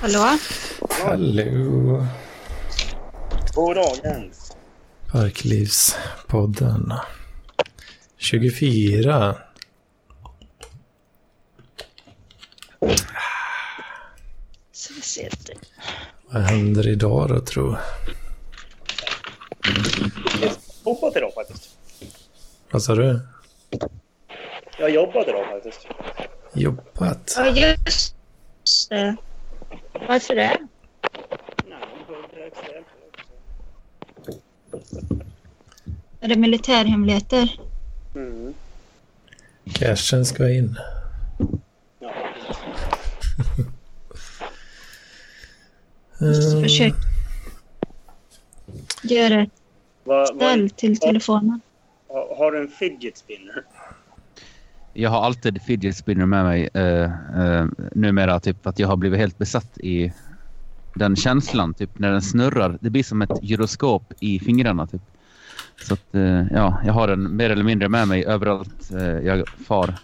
Hallå? Hallå. God dag Jens. Parklivspodden. 24. Så vi ser det. Vad händer idag då, tro? Jag jobbat idag faktiskt. Vad sa du? Jag jobbat idag faktiskt. Jobbat? Ja, just det. Varför det? Nej. Är det militärhemligheter? Mm. Cashen ska in. Ja, Måste försöka göra ett vad, ställ till telefonen. har, har du en fidget spinner? Jag har alltid fidget spinner med mig eh, eh, numera. Typ, att jag har blivit helt besatt i den känslan. Typ, när den snurrar. Det blir som ett gyroskop i fingrarna. Typ. Så att, eh, ja, jag har den mer eller mindre med mig överallt eh, jag far.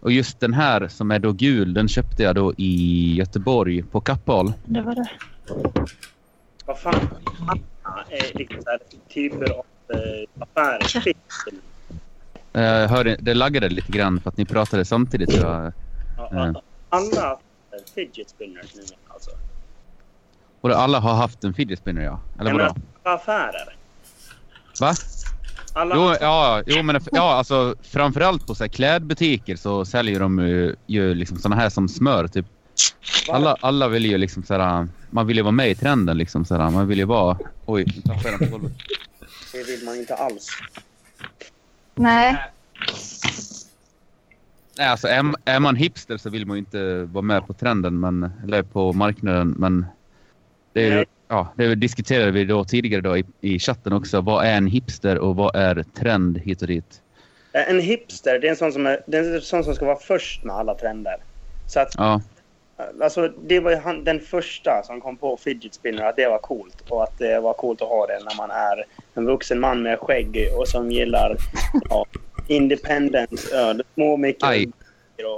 Och just den här som är då gul, den köpte jag då i Göteborg på Kappahl. Det var det. Vad fan? Är liksom så här typer av eh, affärer. Ja. Fidget spinner. Eh, Jag hörde, det laggade lite grann för att ni pratade samtidigt. Jag. Ja, Mm. Alla fidget spinners nu alltså. Och alla har haft en fidget spinner, ja. Eller vadå? affärer. Va? Alla Jo, ja, jo men ja, alltså, framförallt på så här, klädbutiker så säljer de ju, ju liksom såna här som smör. Typ. Alla, alla vill ju liksom så här, man vill ju vara med i trenden liksom så här, Man vill ju vara... Oj, nu tappade jag den på golvet. Det vill man inte alls. Nej. Nej, alltså är, är man hipster så vill man ju inte vara med på trenden, men, eller på marknaden. Men det, är, ja, det diskuterade vi då tidigare då i, i chatten också. Vad är en hipster och vad är trend hit och dit? Eh, En hipster, det är en sån som, är, det är en sån som ska vara först med alla trender. Så att Ja, Alltså, det var han, den första som kom på fidget spinner, att det var coolt. Och att det var coolt att ha det när man är en vuxen man med skägg och som gillar ja, independence, öl, små och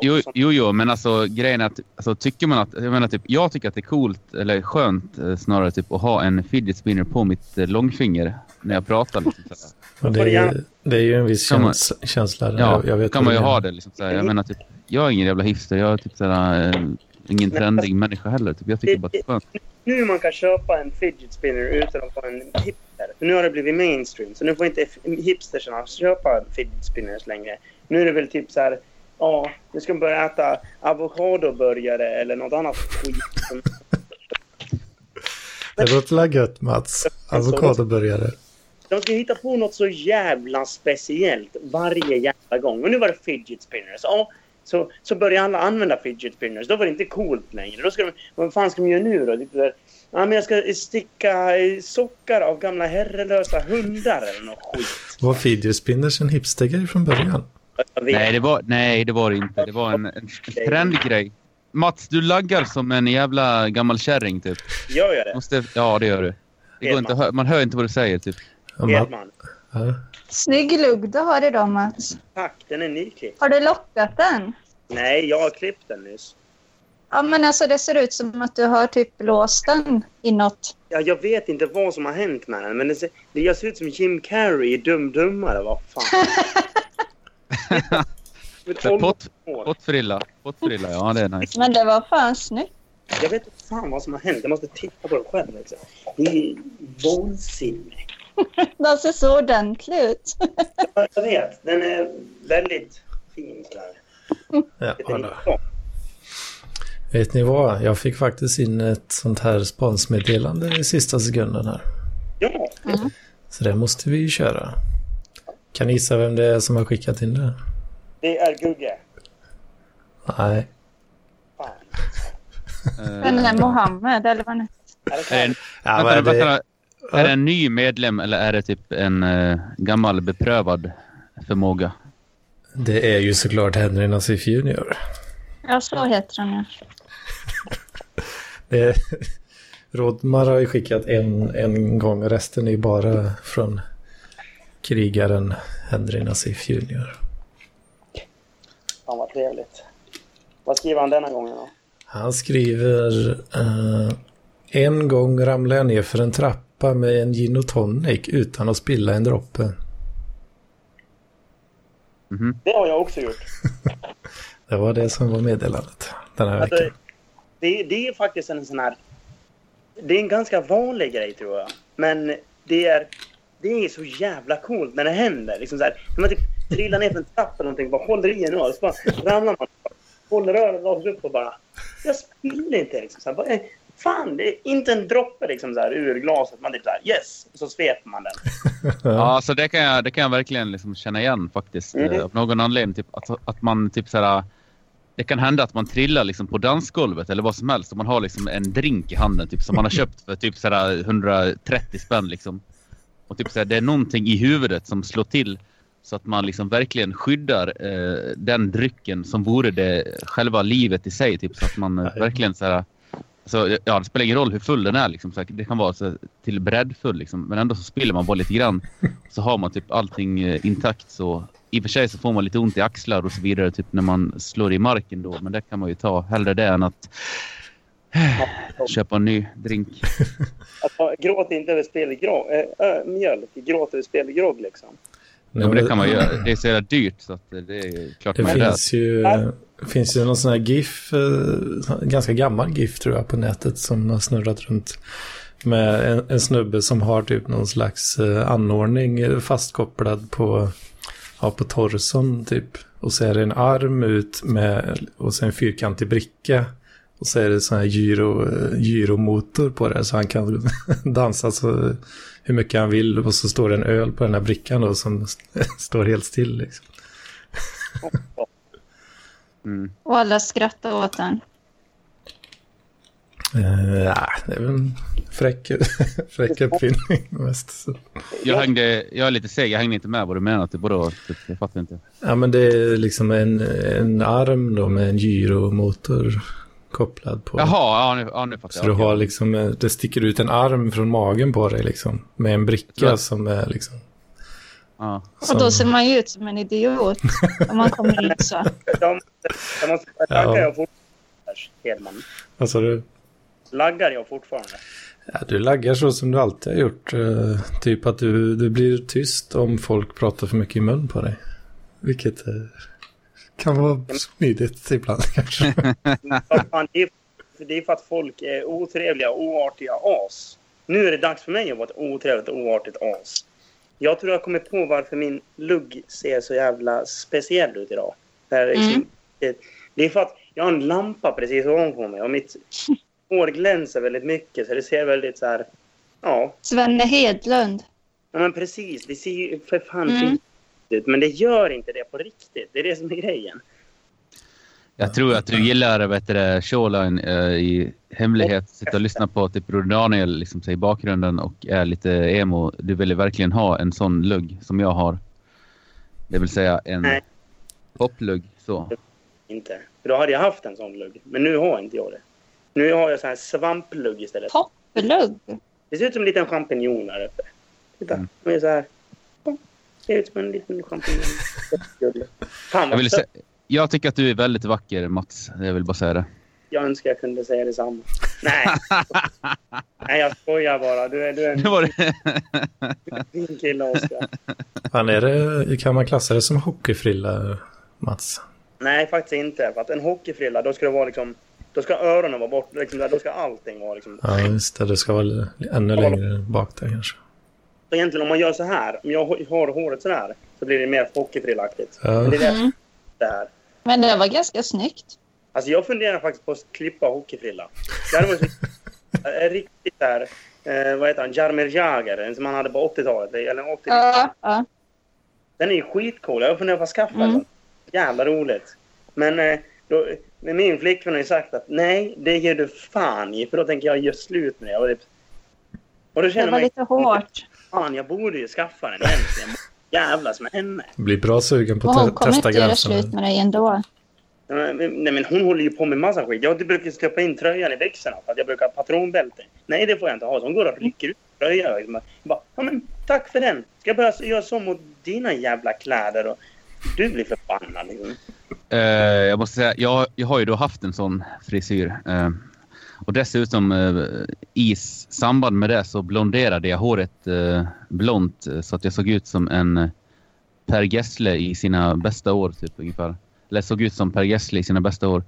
Jo, jo, jo, men alltså grejen är att alltså, tycker man att, jag menar typ, jag tycker att det är coolt eller skönt eh, snarare typ att ha en fidget spinner på mitt eh, långfinger när jag pratar. Liksom, så här. Och det, är, det är ju en viss Kan man- käns känsla. Ja, jag vet kan man ju ha det. Liksom, så här. Jag menar typ, jag är ingen jävla hipster. Jag är typ så här, eh, ingen trendig människa heller. Typ. Jag tycker bara att det är skönt. Nu man kan köpa en fidget spinner utan att vara en hipster. För nu har det blivit mainstream. Så nu får inte hipstersarna köpa fidget spinners längre. Nu är det väl typ så här... Ja, nu ska man börja äta avokadoburgare eller något annat skit. Det låter väl gött, Mats. Avokadoburgare. De ska hitta på något så jävla speciellt varje jävla gång. Och nu var det fidget spinners. Ja, så, så började alla använda fidget spinners. Då var det inte coolt längre. Då ska de, vad fan ska de göra nu då? Typ där, ja, men jag ska sticka sockar av gamla herrelösa hundar eller något skit. Var fidget spinners en hipstergrej från början? Nej det, var, nej, det var det inte. Det var en, en trendgrej. Mats, du laggar som en jävla gammal kärring typ. Gör jag det? Måste, ja, det gör du. Det går inte, man hör inte vad du säger typ. Hedman. ja. Snygg lugg du har idag Mats. Tack, den är nyklippt. Har du lockat den? Nej, jag har klippt den nyss. Ja men alltså det ser ut som att du har typ låst den inåt. Ja, jag vet inte vad som har hänt med den, men det ser, det, ser ut som Jim Carrey i Dum Dummare. Vad fan. Med Så här, 12 Pott, pottfrilla. Pottfrilla, ja det är nice. Men det var fan snyggt. Jag vet inte fan vad som har hänt. Jag måste titta på det själv. Liksom. Det är vansinnigt. Den ser så ordentlig ut. Ja, Jag vet. Den är väldigt fin. Ja, liten. Vet ni vad? Jag fick faktiskt in ett sånt här sponsmeddelande i sista sekunden här. Ja, Så det måste vi ju köra. Kan ni gissa vem det är som har skickat in det? det är Gugge. Nej. Fan. Den Eh, är Mohammed eller vad klart? Ja, nu, det? Är det en ny medlem eller är det typ en eh, gammal beprövad förmåga? Det är ju såklart Henry Nassif Junior. Ja så heter den ja. Det är... Rodmar har ju skickat en, en gång resten är ju bara från krigaren Henry Nassif Junior. Fan vad trevligt. Vad skriver han denna gången då? Han skriver eh, en gång ramlade jag ner för en trappa med en gin och tonic utan att spilla en droppe. Mhm. Det har jag också gjort. Det var det som var meddelandet den här Alltså, veckan. det, det är faktiskt en sån här... Det är en ganska vanlig grej tror jag. Men det är, det är så jävla coolt när det händer. Liksom så här, när man typ trillar ner för en trappa eller någonting, bara håller i en öl, så bara ramlar man. Håller ölen rakt upp och bara... Jag spiller inte liksom. Så här, bara, fan, det är inte en droppe liksom så här, ur glaset. Man typ så här, yes! Och så sveper man den. Ja, alltså det kan jag, det kan jag verkligen liksom känna igen faktiskt. Mm. Eh, Av någon anledning. Typ, att, att man typ såhär... Det kan hända att man trillar liksom på dansgolvet eller vad som helst. Och man har liksom en drink i handen typ, som man har köpt för typ såhär 130 spänn. Liksom. Och typ såhär, det är någonting i huvudet som slår till. Så att man liksom verkligen skyddar eh, den drycken som vore det själva livet i sig. Typ, så att man eh, verkligen såhär... Så, ja, det spelar ingen roll hur full den är. Liksom. Så det kan vara så, till breddfull. Liksom. Men ändå så spiller man bara lite grann. Så har man typ allting eh, intakt. Så I och för sig så får man lite ont i axlar och så vidare typ när man slår i marken då. Men det kan man ju ta. Hellre det än att köpa en ny drink. Alltså, gråt inte över spelgrogg. Äh, äh, mjölk, gråt över spelgrogg liksom. Ja, men det kan man göra. Det är så jävla dyrt så att det är klart Det man finns ju, finns ju någon sån här GIF, eh, ganska gammal GIF tror jag på nätet som har snurrat runt. Med en, en snubbe som har typ någon slags eh, anordning eh, fastkopplad på, ja, på torson typ. Och så är det en arm ut med, och så en fyrkantig bricka. Och så är det sån här gyro, gyromotor på det så han kan dansa så hur mycket han vill. Och så står det en öl på den här brickan då som står helt still liksom. Mm. Och alla skrattar åt den. Uh, ja, det är väl en fräck, fräck uppfinning mest. Så. Jag, hängde, jag är lite seg. Jag hängde inte med vad du menar. Typ? Typ, jag fattar inte. Ja, men det är liksom en, en arm då med en gyromotor kopplad på. Jaha, ja nu, ja, nu fattar Så jag. du har liksom, eh, det sticker ut en arm från magen på dig liksom. Med en bricka Så- som är liksom. Ja. Och då ser man ju ut som en idiot om man kommer in så. Jag måste, jag måste, laggar Ja. jag fortfarande, Hedman? vad sa du? Laggar jag fortfarande? Ja, du laggar så som du alltid har gjort. eh, typ att du, du blir tyst om folk pratar för mycket i mun på dig. Vilket eh, kan vara smidigt ibland kanske. Är, det är för att folk är otrevliga och oartiga as. Nu är det dags för mig att vara ett otrevligt och oartigt as. Jag tror jag kommer på varför min lugg ser så jävla speciell ut idag. Det, här är Mm. det, är för att jag har en lampa precis ovanför mig och mitt hår glänser väldigt mycket så det ser väldigt så här... Ja, Svenne Hedlund. ja men precis. Det ser ju för fan Mm. ut men det gör inte det på riktigt. Det är det som är grejen. Jag tror att du gillar vet du, det, Shoreline eh, i hemlighet. Sitta och lyssna på typ Broder Daniel liksom, i bakgrunden och är lite emo. Du vill ju verkligen ha en sån lugg som jag har. Det vill säga en Nej. poplugg. Så. Inte. För då hade jag haft en sån lugg. Men nu har inte jag det. Nu har jag så här svamplugg istället. Topplugg. Det ser ut som en liten champinjon här uppe. Titta. Mm. De är så här. Ja, Ser ut som en liten champinjon. Fan Jag, vad vill sött. sä- jag tycker att du är väldigt vacker Mats. Jag vill bara säga det. Jag önskar jag kunde säga detsamma. Nej. Nej, jag skojar bara. Du är, du är Det en var det. fin kille, Oskar. Fan, är det, kan man klassa det som hockeyfrilla, Mats? Nej, faktiskt inte. För att en hockeyfrilla, då ska det vara liksom... Då ska öronen vara borta. Liksom, då ska allting vara liksom... Ja, just det. Det ska vara ännu längre bak där kanske. Så egentligen om man gör så här, om jag har håret så här, så blir det mer hockeyfrillaktigt. Ja. Men det är det, Mm. det här. Men det var ganska snyggt. Alltså jag funderar faktiskt på att klippa hockeyfrilla. Däremot är riktigt där, eh, vad heter han, Jaromir Jagr, som han hade på 80-talet. Eller 80 Ja, ja. Den är ju skitcool. Jag funderar på att skaffa Mm. den. Jävla roligt. Men eh, då, min flickvän har ju sagt att nej, det ger du fan i. För då tänker jag göra slut med det. Och, det, och då Det känner var man lite hårt. fan, jag borde ju skaffa den egentligen. Jävlas med henne. Blir bra sugen på att hon te- kommer testa inte göra gränserna. slut med dig ändå. Nej men, nej, men hon håller ju på med massa skit. Jag brukar stoppa in tröjan i växlarna för att jag brukar ha patronbälte. Nej, det får jag inte ha. Så hon går och rycker ut tröjan. Liksom. Bara, ja, men, tack för den. Ska jag börja göra så mot dina jävla kläder? Och du blir förbannad. Liksom. Eh, jag måste säga, jag, jag har ju då haft en sån frisyr. Eh, och dessutom eh, i samband med det så blonderade jag håret eh, blont eh, så att jag såg ut som en Per Gessle i sina bästa år typ ungefär. Eller såg ut som Per Gessle i sina bästa år.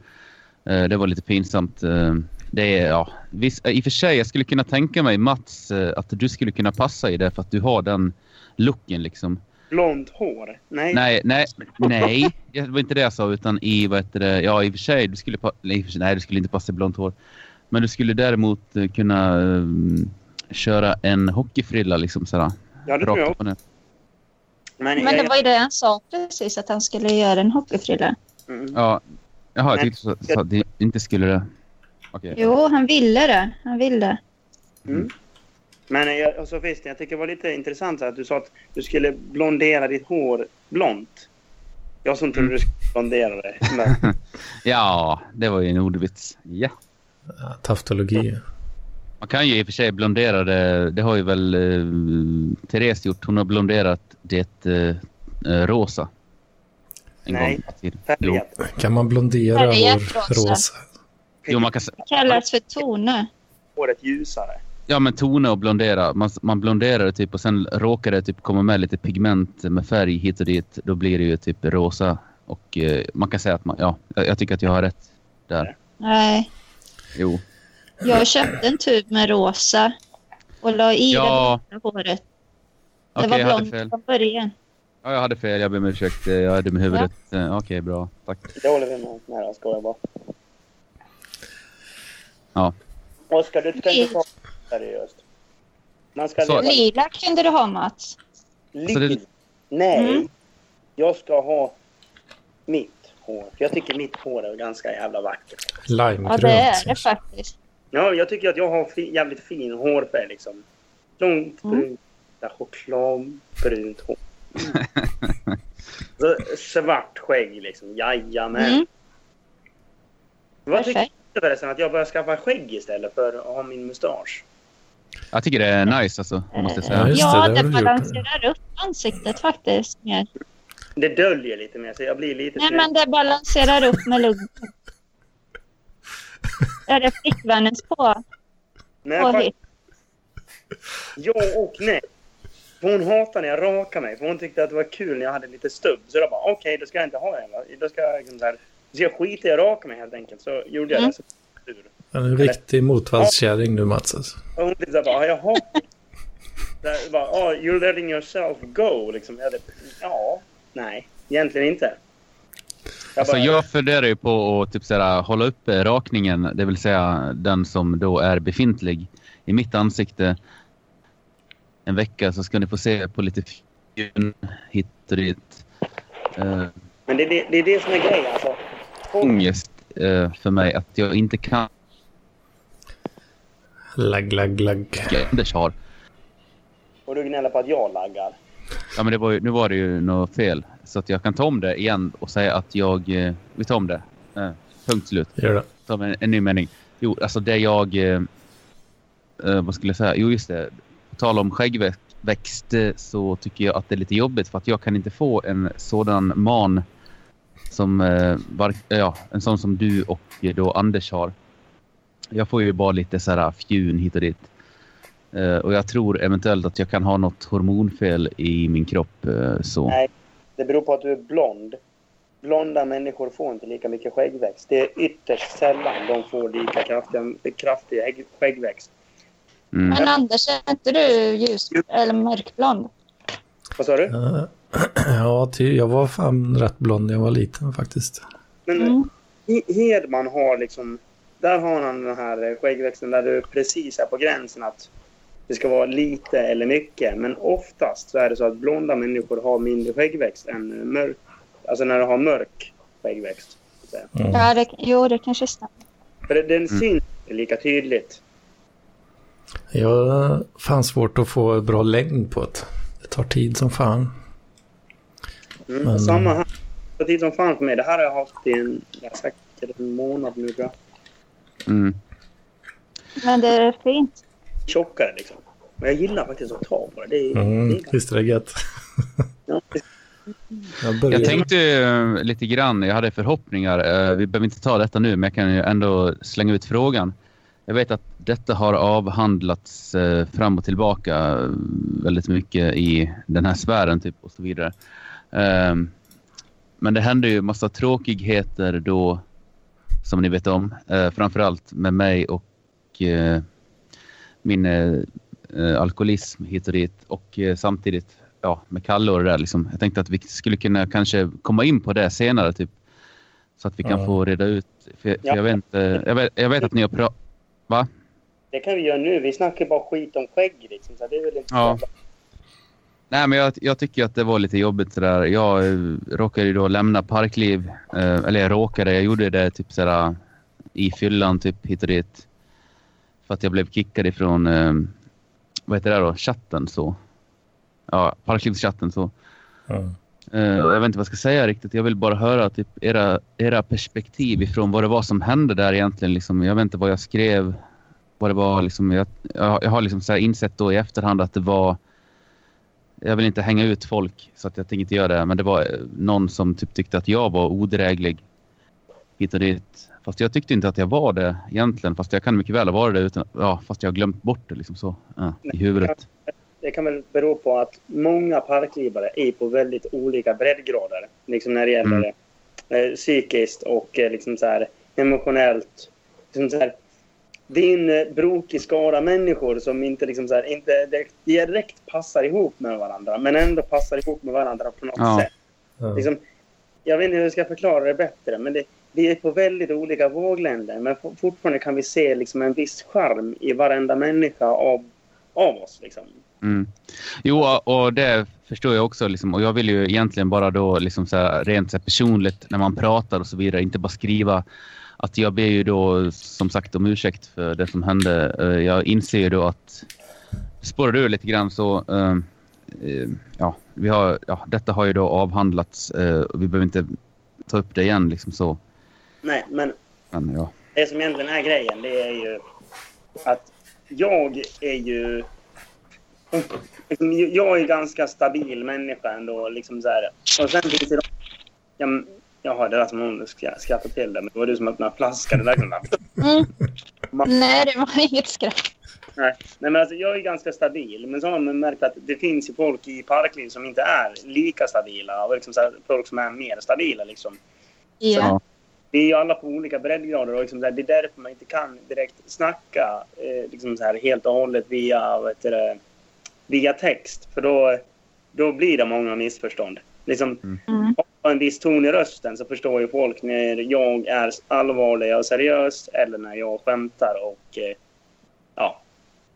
Det var lite pinsamt. Det är, ja, visst, I och för sig, jag skulle kunna tänka mig Mats att du skulle kunna passa i det för att du har den looken liksom. Blont hår? Nej. Nej, nej, nej. Det var inte det jag sa utan i vad heter det, ja i och för sig, du skulle, nej du skulle inte passa i blont hår. Men du skulle däremot eh, kunna um, köra en hockeyfrilla liksom sådär. Ja, det tror jag. Men, Men det jag, var ju det han sa precis, att han skulle göra en hockeyfrilla. mm. Ja, jaha, jag tyckte så, så att det inte skulle det. Okej. Jo, han ville det. Han ville. Mm. Men jag, alltså, visst, jag tycker det var lite intressant så att du sa att du skulle blondera ditt hår blont. Jag som trodde du skulle blondera det. Men, Ja, det var ju en ordvits. Ja. Ja, Taftologi. Man kan ju i och för sig blondera det. Det har ju väl eh, Therese gjort. Hon har blonderat det eh, eh, rosa. En Nej, färgat. Kan man blondera Färgat rosa. rosa? jo, man kan. Det kallas för tone. Håret ljusare. Ja, men tona och blondera. Man, man blonderar det typ och sen råkar det typ komma med lite pigment med färg hit och dit. Då blir det ju typ rosa. Och eh, man kan säga att man, ja, jag, jag tycker att jag har rätt där. Nej, Jo. jag köpte en tub med rosa och la i Ja. det håret. Det Okej, var hade blont från början. Ja, jag hade fel. Jag ber om ursäkt. Eh, Jag är dum i huvudet. Ja. Okej, bra. Tack. Det håller vi med. Nej, jag skojar bara. Ja. Oskar, du ska inte ta det seriöst. Man ska Så- leva Lila kunde du ha, Mats. Så det- Nej. Mm. Jag ska ha mitt hår. För jag tycker mitt hår är ganska jävla vackert. Ja, Limegrönt. det är det faktiskt. Ja, jag tycker att jag har fi, jävligt fin hårfärg liksom. Långt Mm. brunt, där chokladbrunt hår. Så, svart skägg liksom. Jajamän. Mm, Vad tycker du förresten? Att jag börjar skaffa skägg istället för att ha min mustasch? Jag tycker det är nice alltså, måste jag Ja, säga. Ja, det det balanserar upp ansiktet faktiskt mer. Det döljer lite mer så jag blir lite Nej, snygg. men det balanserar upp med lugn. Är det flickvännens på? Nej, på? Ja och nej. Hon hatar när jag rakar mig. För hon tyckte att det var kul när jag hade lite stubb. Så jag bara, okej, då ska jag inte ha det. va? Då ska jag liksom så här, så jag skiter i att raka mig helt enkelt. Så gjorde jag Mm. det. Så. En riktig motvallskärring nu Mats. Alltså. och hon tyckte bara, jaha. Här, bara, oh, you're letting yourself go. Liksom. Jag hade, ja, nej, egentligen inte. Jag Alltså bara, jag funderar ju på att typ såhär, hålla uppe rakningen, det vill säga den som då är befintlig i mitt ansikte en vecka så ska ni få se på lite fjun hit och dit. Uh, Men det, det, det är det som är grejen. Alltså. Ångest eh, för mig att jag inte kan Lagg, lagg, lagg. Anders har. och du gnäller på att jag laggar. Ja, men det var ju, nu var det ju något fel. Så att jag kan ta om det igen och säga att jag... Eh, vi tar om det. Eh, punkt slut. Gör det. Ta en, en ny mening. Jo, alltså det jag... Eh, eh, vad skulle jag säga? Jo, just det. På tal om skäggväxt eh, så tycker jag att det är lite jobbigt för att jag kan inte få en sådan man som... Eh, var, ja, en sån som du och då Anders har. Jag får ju bara lite så här fjun hit och dit. Eh, och jag tror eventuellt att jag kan ha något hormonfel i min kropp. eh, så. Nej. Det beror på att du är blond. Blonda människor får inte lika mycket skäggväxt. Det är ytterst sällan de får lika kraftiga, kraftig ägg- skäggväxt. Mm. Men Anders, är inte du ljus eller mörkblond? Vad sa du? Ja, Ja, ty, jag var fan rätt blond när jag var liten faktiskt. Men Mm. He- Hedman har liksom... Där har han den här eh, skäggväxten där du precis är på gränsen att det ska vara lite eller mycket. Men oftast så är det så att blonda människor har mindre skäggväxt än mörk... Alltså när du har mörk skäggväxt. Mm. Ja, det, jo, det kanske stämmer. För det- den syns inte lika tydligt. Jag har fan svårt att få bra längd på det. Det tar tid som fan. Mm. Men- Samma här. Det tid som fan för mig. Det här har jag haft i en, jag säkert en månad nu. Mm. Men det är fint. Tjockare liksom. Men jag gillar faktiskt att ta på det. Det är, Mm, det är, visst är det gött. ja, Jag. Jag tänkte uh, lite grann, jag hade förhoppningar. Uh, vi behöver inte ta detta nu, men jag kan ju ändå slänga ut frågan. Jag vet att detta har avhandlats uh, fram och tillbaka väldigt mycket i den här sfären typ, och så vidare. Ehm, men det hände ju massa tråkigheter då, som ni vet om. framförallt med mig och min alkoholism hit och dit. Och samtidigt ja, med Kalle och det där. Liksom. Jag tänkte att vi skulle kunna kanske komma in på det senare. Typ, så att vi kan ja. få reda ut. För, för ja. jag, vet inte, jag, vet, jag vet att ni har pratat... Va? Det kan vi göra nu. Vi snackar bara skit om skägg. Liksom, så det är väl inte ja. Nej, men jag, jag, tycker att det var lite jobbigt sådär. Jag eh, råkade ju då lämna Parkliv. Eh, eller jag råkade, jag gjorde det typ sådär i fyllan typ hit och dit. För att jag blev kickad ifrån, eh, vad heter det då, chatten så ja, Parklivschatten så. Mm. Uh, jag vet inte vad jag ska säga riktigt. Jag vill bara höra typ, era, era perspektiv ifrån vad det var som hände där egentligen. Liksom, jag vet inte vad jag skrev. Vad det var, liksom, jag, jag, har liksom så insett då i efterhand att det var... Jag vill inte hänga ut folk så att jag tänker inte göra det. Men det var eh, någon som typ tyckte att jag var odräglig hit och dit. Fast jag tyckte inte att jag var det egentligen. Fast jag kan mycket väl ha varit det utan, ja, fast jag har glömt bort det liksom så ja, i huvudet det kan väl bero på att många parklivare är på väldigt olika breddgrader. Liksom när det gäller mm. eh, psykiskt och eh, liksom så här, emotionellt. Liksom så här, din eh, brokig skara människor som inte, liksom så här, inte direkt, direkt passar ihop med varandra men ändå passar ihop med varandra på något ja. sätt. Liksom, jag vet inte hur jag ska förklara det bättre men det, vi är på väldigt olika vågländer men fortfarande kan vi se liksom en viss charm i varenda människa av, av oss. Liksom. Mm. Jo, och det förstår jag också. Liksom, och jag vill ju egentligen bara då liksom så här, rent så här, personligt när man pratar och så vidare, inte bara skriva att jag ber ju då som sagt om ursäkt för det som hände. Eh, jag inser ju då att spårar du lite grann så uh, ja, vi har, ja, detta har ju då avhandlats uh, och vi behöver inte ta upp det igen liksom så. Nej, men, men ja. det som egentligen är grejen det är ju att jag är ju liksom, jag är ganska stabil människa ändå. Liksom så här. Och sen finns det de... Jag, jaha, det lät som hon skrattade till det, men det var du som öppnade flaskan. Det där mm. Nej, det var inget skratt. Nej, Nej men alltså, jag är ganska stabil. Men så har man märkt att det finns ju folk i parkliv som inte är lika stabila. Och liksom så här, folk som är mer stabila. Liksom. Ja. Vi är ju alla på olika breddgrader och liksom det är därför man inte kan direkt snacka eh, liksom så här, helt och hållet via vet du, via text. För då, då blir det många missförstånd. Liksom, mm. Har en viss ton i rösten så förstår ju folk när jag är allvarlig och seriös eller när jag skämtar och eh, ja.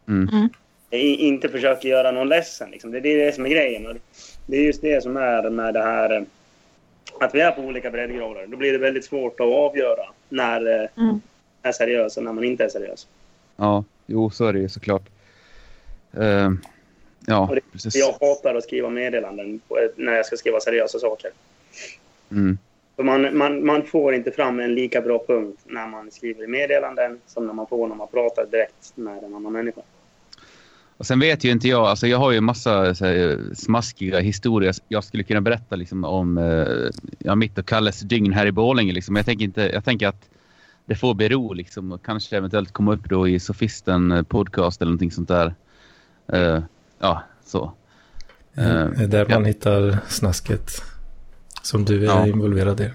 Mm. mm. Inte försöker göra någon ledsen. Liksom. Det är det som är grejen. Och det är just det som är med det här eh, att vi är på olika breddgrader. Då blir det väldigt svårt att avgöra när eh, mm. är seriös och när man inte är seriös. Ja, jo så är det ju såklart. Uh, Ja, det, precis. Jag hatar att skriva meddelanden när jag ska skriva seriösa saker. Mm. För man, man, man får inte fram en lika bra punkt när man skriver meddelanden som när man får när man pratar direkt med en annan människa. Och sen vet ju inte jag, alltså jag har ju en massa här, smaskiga historier jag skulle kunna berätta liksom, om eh, ja, mitt och Kalles dygn här i Borlänge. Liksom. Jag, tänker inte, jag tänker att det får bero liksom, och kanske eventuellt komma upp då i Sofisten eh, podcast eller någonting sånt där. Uh, ja, så. Det är där man ja. hittar snasket som du är ja. involverad i.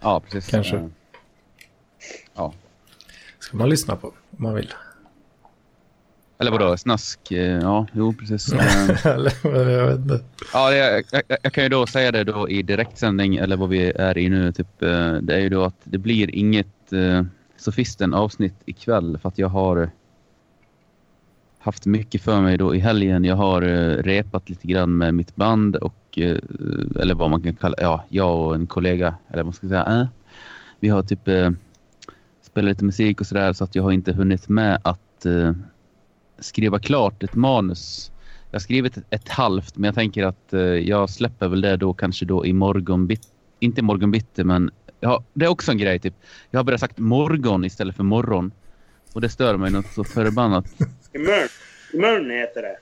Ja, precis. Kanske. Ja. Ska man lyssna på om man vill. Eller vadå, snask? Ja, jo precis. jag vet inte. Ja, jag, jag, jag, kan ju då säga det då i direktsändning, eller vad vi är i nu. Typ, det är ju då att det blir inget uh, Sofisten avsnitt ikväll för att jag har haft mycket för mig då i helgen. Jag har uh, repat lite grann med mitt band och eller vad man kan kalla ja, jag och en kollega eller vad man ska säga. Äh, vi har typ uh, spelat lite musik och sådär så att jag har inte hunnit med att skriva klart ett manus. Jag har skrivit ett, ett halvt men jag tänker att jag släpper väl det då kanske då i morgon bitti. Inte morgon bitti men ja, det är också en grej typ. Jag har börjat sagt morgon istället för morgon. Och det stör mig något så förbannat. Imorgon. Imorgon heter det.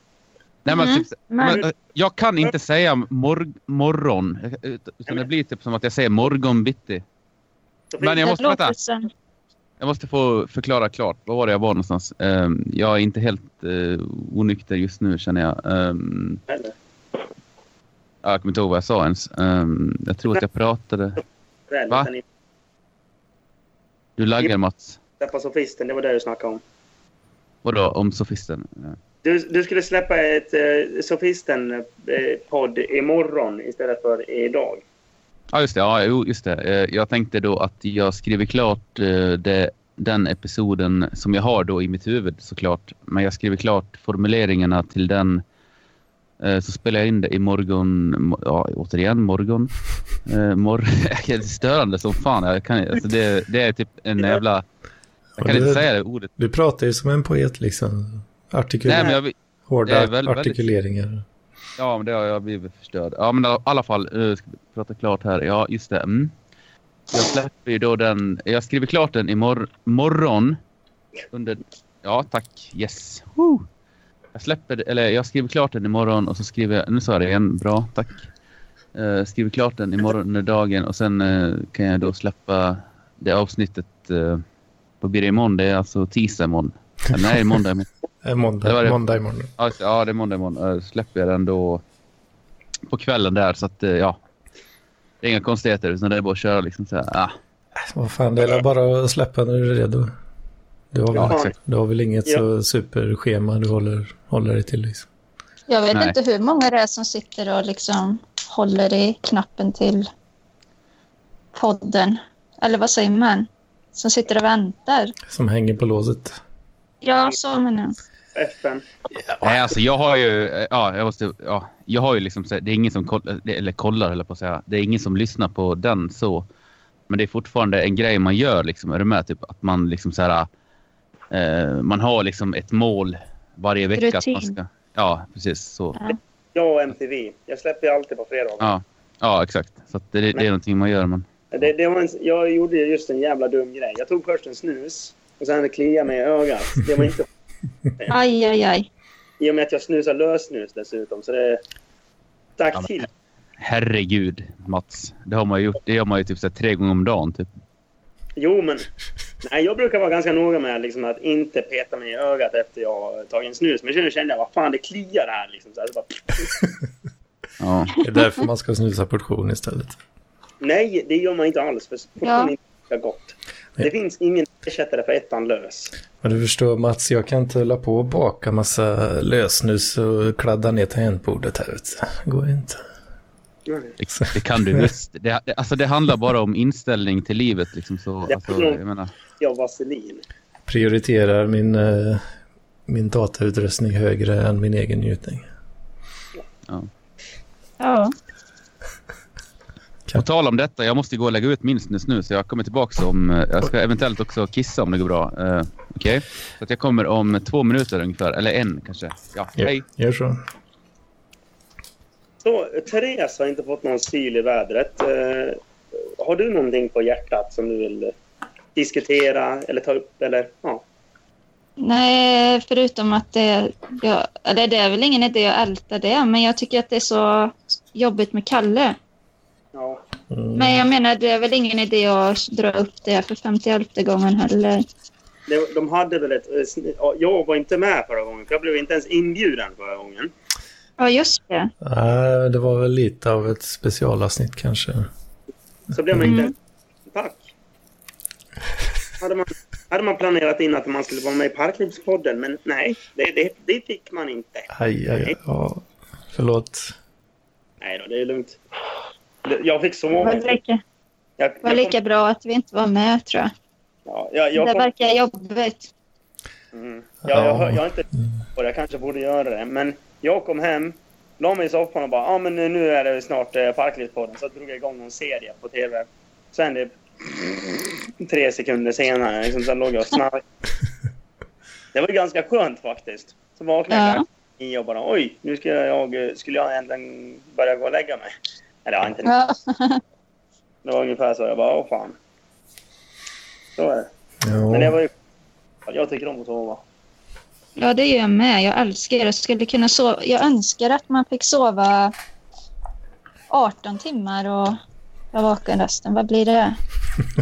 Nej, men, Mm, typ, men- eh, jag kan inte säga mor morgon. eh, Utan det blir typ som att jag säger morgonbitti. Så Men jag måste- vänta. Jag måste få förklara klart. Var var det jag var någonstans? Ehm, jag är inte helt uh, onykter just nu känner jag. Um, jag kommer inte ihåg vad jag sa ens. Ehm, jag tror att jag pratade... Va? Du laggar Mats. Släppa sofisten, det var det du snackade om. Vadå? Om sofisten? Du, du skulle släppa ett eh, Sofisten-podd imorgon istället för idag. Ja, just det. Ja, jo, just det. Eh, Jag tänkte då att jag skriver klart eh, det, den episoden som jag har då i mitt huvud såklart. Men jag skriver klart formuleringarna till den. eh, Så spelar jag in det i morgon. mo- Ja, återigen morgon. Mor det är störande som fan. Jag kan, alltså det, det är typ en jävla... Jag kan Och inte säga det ordet. Du pratar ju som en poet liksom. Artikul Nej, jag, hårda väl- väldigt- artikuleringar. Ja, men det har jag blivit förstörd. Ja, men i alla fall, uh, ska vi prata klart här. Ja, just det. Mm. Jag släpper ju då den. Jag skriver klart den imorgon. Morgon. Under... Ja, tack. Yes. Woo. Jag släpper, eller jag skriver klart den imorgon och så skriver jag, nu sa jag det igen, bra, tack. Uh, skriver klart den imorgon under dagen och sen eh, kan jag då släppa det avsnittet, uh, vad blir det imorgon? Det är alltså tisdag imorgon. Eller, nej, måndag imorgon. Eh, Det var måndag, det. måndag imorgon. Ja, det. är måndag imorgon. Uh, släpper jag den då på kvällen där så att uh, ja. Det är inga konstigheter utan det är bara att köra liksom så här. Ah. Vad fan, det är väl bara att släppa när du är redo. Du har väl, Ja, exakt. du har väl inget Ja. så superschema du håller, håller dig till liksom. Jag vet Nej. inte hur många det är som sitter och liksom håller i knappen till podden. Eller vad säger man? Som sitter och väntar. Som hänger på låset. Ja, så menar jag. FN. Nej, alltså jag har ju, ja, jag måste, ja, jag har ju liksom, det är ingen som kollar, eller kollar eller på att säga, det är ingen som lyssnar på den så. Men det är fortfarande en grej man gör liksom, är du med? Typ att man liksom så här, eh, man har liksom ett mål varje vecka. Att man Rutin. ska, ja, precis så. Jag och MTV. Jag släpper ju alltid på fredagar. Ja, ja exakt. Så att det, det är någonting man gör. Men, Det, det var en, jag gjorde just en jävla dum grej. Jag tog först en snus och sen kliade mig i ögat. Det var inte... Aj, aj, aj. I och med att jag snusar lössnus dessutom. Så det stack Ja, men- till. herregud, Mats. Det har man ju gjort. Det gör man ju typ så här, tre gånger om dagen. Typ. Jo, men... Nej, jag brukar vara ganska noga med liksom, att inte peta mig i ögat efter jag har tagit en snus. Men nu kände jag, vad fan, det kliar här. Liksom, så här, så bara, Ja. Det är därför man ska snusa portion istället. nej, det gör man inte alls. För portion Ja. är inte gott. Det finns ingen ersättare för ettan lös. Men du förstår Mats, jag kan inte hålla på och baka massa lösnus och kladda ner tangentbordet här. Du. Det går inte. Det, det kan du visst. Det, det, alltså det handlar bara om inställning till livet. Liksom, så, Ja. alltså, jag menar, Jag vaselin. Prioriterar min, eh, min datautrustning högre än min egen njutning. Ja. På tal om detta, jag måste gå och lägga ut min snus nu så jag kommer tillbaka om... eh, Jag ska eventuellt också kissa om det går bra. Uh, Okej? Så att jag kommer om två minuter ungefär, eller en kanske. Ja, Ja, hej! Gör så. Så, Therese har inte fått någon styl i vädret. Eh, har du någonting på hjärtat som du vill diskutera eller ta upp? Eller, ja. Nej, förutom att det, ja, eller det är väl ingen idé att älta det, men jag tycker att det är så jobbigt med Kalle. Ja. Mm. Men jag menar, det är väl ingen idé att dra upp det för 51 gången heller. Det, de hade väl ett... eh, Jag var inte med förra gången, för jag blev inte ens inbjuden förra gången. Ja, just det. Nej, det var väl lite av ett specialavsnitt kanske. Så blev man inte Mm. ens... Tack! Hade man, hade man planerat in att man skulle vara med i Parklivspodden, men nej, det, det, det fick man inte. Aj, aj, aj. Ja, förlåt. Nej då, det är lugnt. Det- Jag fick Det sova. var lika, Jag, var jag, lika kom, bra att vi inte var med, tror jag. ja, jag, jag, Det kom, verkar jobbigt. mm, jag, jag, jag har inte och jag kanske borde göra det, men jag kom hem, la mig i soffan och bara ah, men nu är det snart eh, Parklivspodden. Så drog jag igång någon serie på tv. Sen det tre sekunder senare liksom, så låg jag och snarkade. Det var ganska skönt faktiskt. Så vaknade jag Ja. i och bara oj, nu ska jag, skulle jag äntligen börja gå och lägga mig. Eller ja, inte Ja. Det var ungefär så. Jag bara, åh fan. Så är det. Ja. Men det var ju... Jag tycker om att sova. Ja, det gör jag med. Jag älskar det. Jag, skulle kunna sova. jag önskar att man fick sova 18 timmar och vara vaken resten. Vad blir det?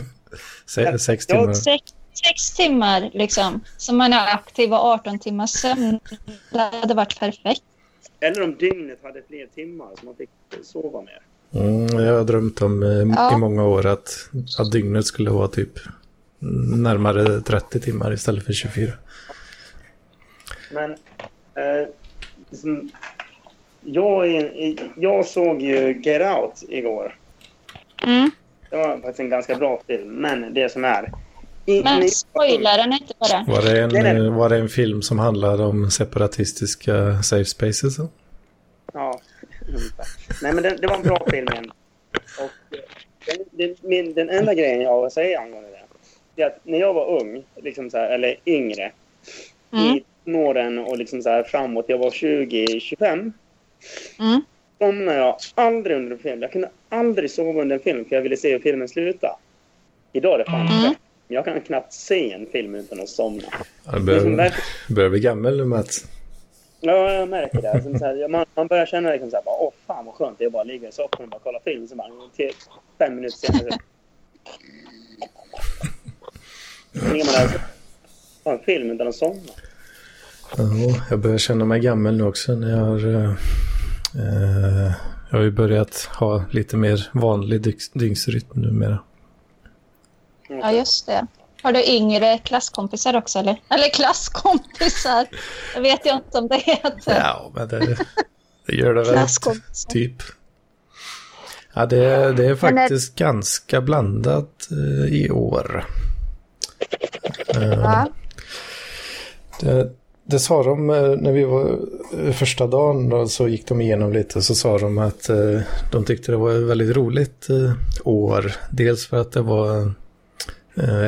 Se, sex timmar. Sex, sex timmar, liksom. Så man är aktiv och 18 timmar sömn. Det hade varit perfekt. Eller om dygnet hade fler timmar så man fick sova mer. Mm, jag har drömt om eh, Ja. i många år att, att dygnet skulle vara typ närmare 30 timmar istället för 24. Men eh, liksom, jag, jag såg ju Get Out igår. Mm. Det var faktiskt en ganska bra film, men det som är... Men spoila den inte bara. Var det, en, Nej, nej. eh, var det en film som handlade om separatistiska safe spaces? Ja, ungefär. Nej, men det, det var en bra film igen. Och eh, den, den, min, den enda grejen jag har att säga angående det, det är att när jag var ung, liksom så här, eller yngre, Mm. i tonåren och liksom så här framåt, jag var 20-25, Mm. somnade jag aldrig under en film. Jag kunde aldrig sova under en film för jag ville se hur filmen slutade. Idag är det fan Mm. Jag kan knappt se en film utan att somna. Du Det börjar, verkligen- börjar bli gammal nu Mats. Ja, jag märker det. Som så här, man, man börjar känna liksom så här, bara, åh fan vad skönt det är att bara ligga i soffan och bara kolla film. Så bara, till fem minuter senare. Så ligger man där och en film utan att somna. Ja, jag börjar känna mig gammal nu också när jag har... eh, jag har ju börjat ha lite mer vanlig dygns- dygnsrytm numera. Ja, just det. Har du yngre klasskompisar också, eller? Eller klasskompisar. Jag vet ju inte om det heter. Ja, men det, det gör det väl typ. Ja, det, det är faktiskt ganska blandat eh, i år. Eh, Ja. Det, det sa de eh, när vi var första dagen då, så gick de igenom lite så sa de att de tyckte det var ett väldigt roligt år. Dels för att det var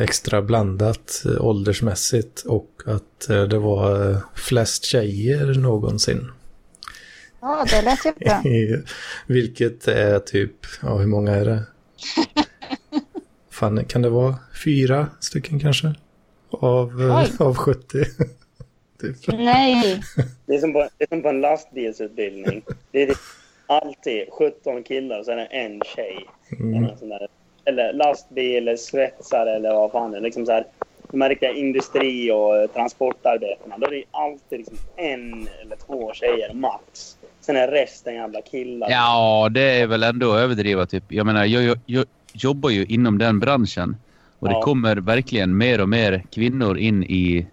extra blandat eh, åldersmässigt och att eh, det var eh, flest tjejer någonsin. ja, det lät ju bra. Vilket är typ, ja hur många är det? Fan, kan det vara fyra stycken kanske? Av, eh, Oj. av 70. typ. Nej. Det är som på, det är som på en lastbilsutbildning. Det är alltid 17 killar och sen är det en tjej. Mm. Något sånt där. Eller lastbil, svetsare eller vad fan det är. Liksom så här, de här riktiga industri och transportarbetarna. Då är det alltid liksom en eller två tjejer max. Sen är resten jävla killar. Ja, det är väl ändå överdrivet. Typ. Jag menar, jag, jag, jag jobbar ju inom den branschen. Och det Ja. kommer verkligen mer och mer kvinnor in i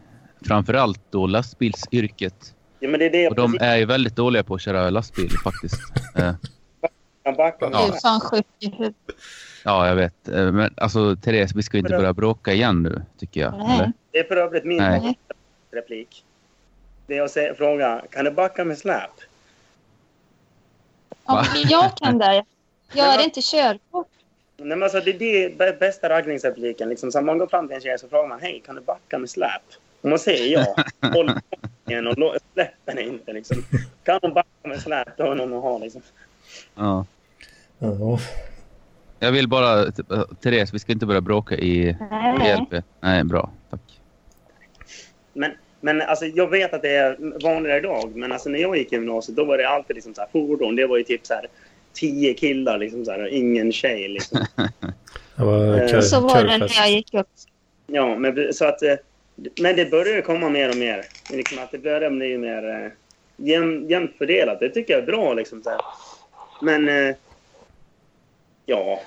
framförallt då lastbilsyrket. Ja, men det är det Och de precis är ju väldigt dåliga på att köra lastbil faktiskt. Du är fan sjuk i huvudet. Ja, jag vet. Eh, Men alltså, Therese, vi ska inte börja bråka igen nu, tycker jag. Nej. Eller? Det är för övrigt min Nej. replik. Det är att säga, fråga, kan du backa med släp? Ja, jag kan det. Jag har inte körkort. Nej, men alltså, det är det bä- bästa raggningsrepliken. Liksom, så man går fram till en tjej så frågar man, hej, kan du backa med släp? Om man säger ja, håll igen och lå- släpp henne inte. Liksom. Kan hon backa med släp, då har någon att ha. Liksom. Ja. Ja. Jag vill bara... Therese, vi ska inte börja bråka i Nej. GLP. Nej, bra. Tack. Men, men alltså, jag vet att det är vanligare idag, men alltså, när jag gick i gymnasiet då var det alltid liksom, så här, fordon. Det var ju typ så här, tio killar liksom, så här, och ingen tjej. Liksom. Det var Eh, kör, Så var det när jag gick upp. Ja, men, så att, eh, men det börjar ju komma mer och mer. Liksom att det börjar bli mer eh, jäm, jämnt fördelat. Det tycker jag är bra. Liksom, så här. Men ja,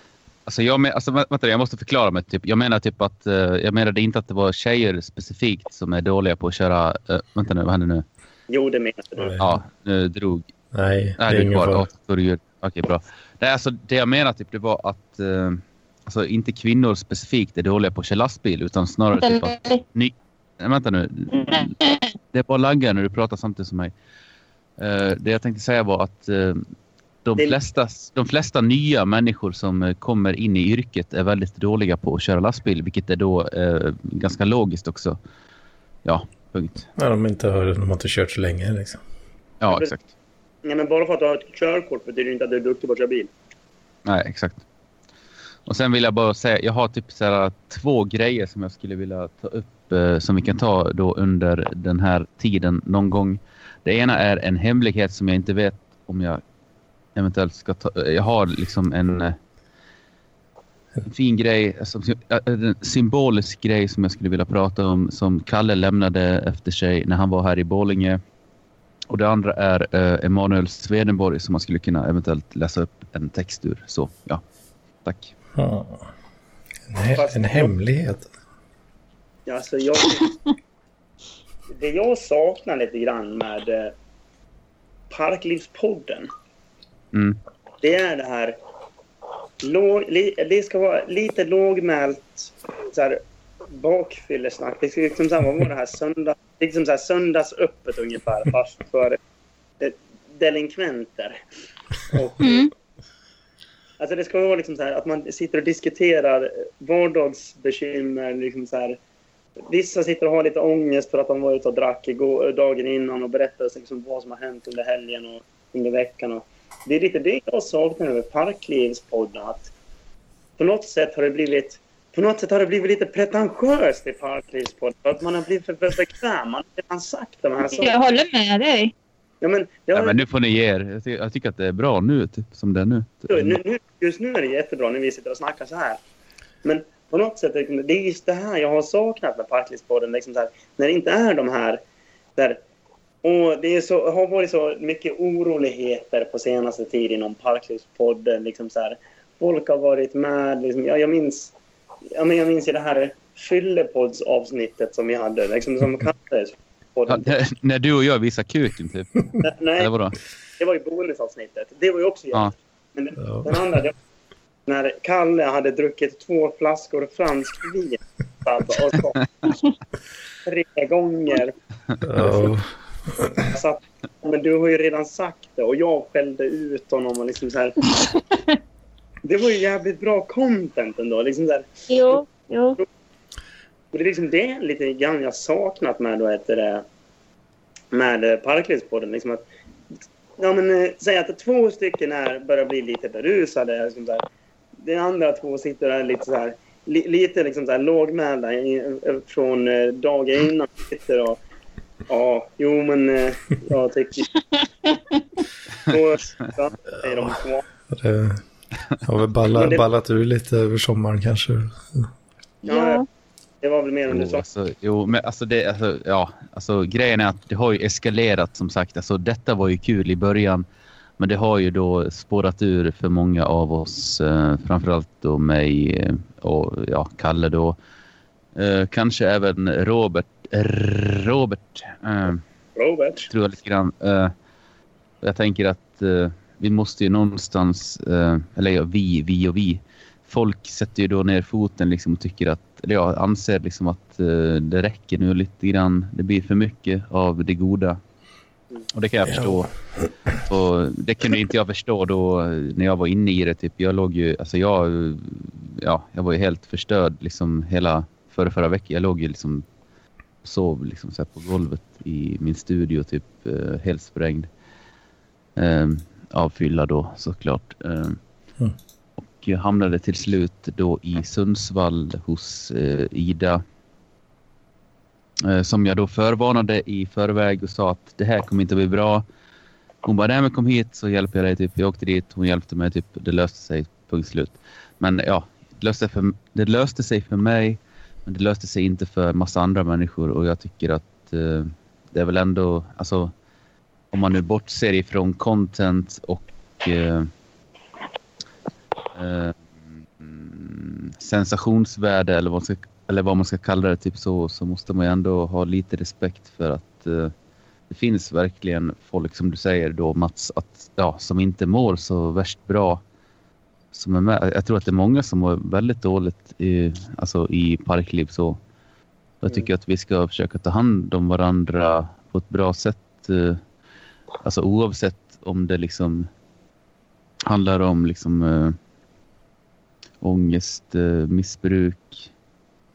Alltså, jag, men, alltså, vä- vänta, jag måste förklara mig. Typ. Jag menar typ att... eh, jag menade inte att det var tjejer specifikt som är dåliga på att köra... eh, vänta nu, vad händer nu? jo det menar du. Ja, nu drog... Nej, det Nej, du är ingen fara. Det. Okej, bra. Nej, alltså, det jag menar typ, det var att... eh, alltså, inte kvinnor specifikt är dåliga på att köra lastbil, utan snarare typ att... Nej, vänta nu. Det är bara laggar när du pratar samtidigt som mig. Eh, det jag tänkte säga var att eh, de, Det- flesta, de flesta nya människor som eh, kommer in i yrket är väldigt dåliga på att köra lastbil, vilket är då eh, ganska logiskt också. Ja, punkt. Ja, de, inte har, de har inte kört så länge liksom. Ja, exakt. Nej, men bara för att du har ett körkort betyder det inte att du är duktig på att köra bil. Nej, exakt. Och sen vill jag bara säga, jag har typ så här, två grejer som jag skulle vilja ta upp eh, som vi kan ta då under den här tiden någon gång. Det ena är en hemlighet som jag inte vet om jag eventuellt ska ta. Jag har liksom en, eh, en fin grej, alltså, en symbolisk grej som jag skulle vilja prata om som Kalle lämnade efter sig när han var här i Borlänge. Och det andra är eh, Emanuel Swedenborg som man skulle kunna eventuellt läsa upp en text ur. Så ja, tack. Ja. En, he en hemlighet. Alltså, jag, det jag saknar lite grann med eh, Parklivspodden, Mm. det är det här... Låg, li, det ska vara lite lågmält så här, bakfyllesnack. Det ska liksom så här, vad var det här? Söndag, liksom så här, söndagsöppet ungefär, fast för delinkventer. Och, Mm. Alltså det ska vara liksom så här att man sitter och diskuterar vardagsbekymmer. Liksom så här. Vissa sitter och har lite ångest för att de var ute och drack igår, dagen innan och berättar liksom vad som har hänt under helgen och under veckan. Och det är lite det jag saknar över Parklivspodden. Att på något sätt har det blivit på något sätt har det blivit lite pretentiöst i Parklivspodden. För att man har blivit för, för bekväm. Man har redan sagt de här sakerna. Jag håller med dig. Ja, men, ja, Ja, men nu får ni ge er. Jag, ty jag tycker att det är bra nu, typ, som det är nu. Nu, nu, just nu är det jättebra när vi sitter och snackar så här. Men på något sätt, det är just det här jag har saknat med Parklivspodden. Liksom så här, när det inte är de här... Där, och det är så, har varit så mycket oroligheter på senaste tid inom Parklivspodden. Liksom så här, folk har varit med. Liksom, jag, jag, minns, ja, men jag minns i det här fyllepoddsavsnittet som vi hade. Liksom, som kallades Ja, podden. när, när du och jag visar kuken, typ. Nej, Eller vadå? det var ju bonusavsnittet. Det var ju också Ja. jävligt. Men den, Ja. den andra, det var när Kalle hade druckit två flaskor fransk vin. Och så, tre gånger. Ja. Så att, men du har ju redan sagt det och jag skällde ut honom. Och liksom så här. Det var ju jävligt bra content ändå. Liksom så här. Jo, jo. Och det är liksom det lite grann jag saknat med, då heter det, med eh, Parklivspodden. Liksom att, ja, men, eh, säg att två stycken är, börjar bli lite berusade. Liksom så här. De andra två sitter där lite så här, li, lite liksom så här lågmälda eh, från dagen innan. Sitter och, ja, jo men eh, jag tycker... Och, de två. Det har väl balla, Men det- ballat ur lite över sommaren kanske. Ja. Det var väl mer än du Jo, sa. alltså, jo, men alltså, det, alltså, ja, alltså grejen är att det har ju eskalerat som sagt. Alltså, detta var ju kul i början. Men det har ju då spårat ur för många av oss. Eh, framförallt då mig eh, och ja, Kalle då. Eh, kanske även Robert. Robert. Eh, Robert. tror jag lite grann. Eh, jag tänker att vi måste ju någonstans, eller ja, vi, vi och vi. Folk sätter ju då ner foten liksom och tycker att, eller jag anser liksom att det räcker nu lite grann. Det blir för mycket av det goda. Och det kan jag Ja. förstå. Och det kunde inte jag förstå då när jag var inne i det. Typ. Jag låg ju, alltså jag, ja, jag var ju helt förstörd liksom hela förra, förra veckan. Jag låg ju liksom sov liksom så på golvet i min studio typ eh, helt sprängd. Eh, av fylla då såklart. Eh, Mm. Och jag hamnade till slut då i Sundsvall hos eh, Ida. Eh, som jag då förvarnade i förväg och sa att det här kommer inte att bli bra. Hon bara, nej men kom hit så hjälper jag dig. Typ. Jag åkte dit, hon hjälpte mig. Typ. Det löste sig, punkt slut. Men ja, det löste, för, det löste sig för mig. Men det löste sig inte för massa andra människor och jag tycker att eh, det är väl ändå, alltså om man nu bortser ifrån content och eh, eh, sensationsvärde eller vad, man ska, eller vad man ska kalla det, typ så, så måste man ju ändå ha lite respekt för att eh, det finns verkligen folk som du säger då Mats, att, ja, som inte mår så värst bra som är med. Jag tror att det är många som mår väldigt dåligt i, alltså i parkliv. Så jag tycker att vi ska försöka ta hand om varandra på ett bra sätt. eh, Alltså oavsett om det liksom handlar om liksom äh, ångest, äh, missbruk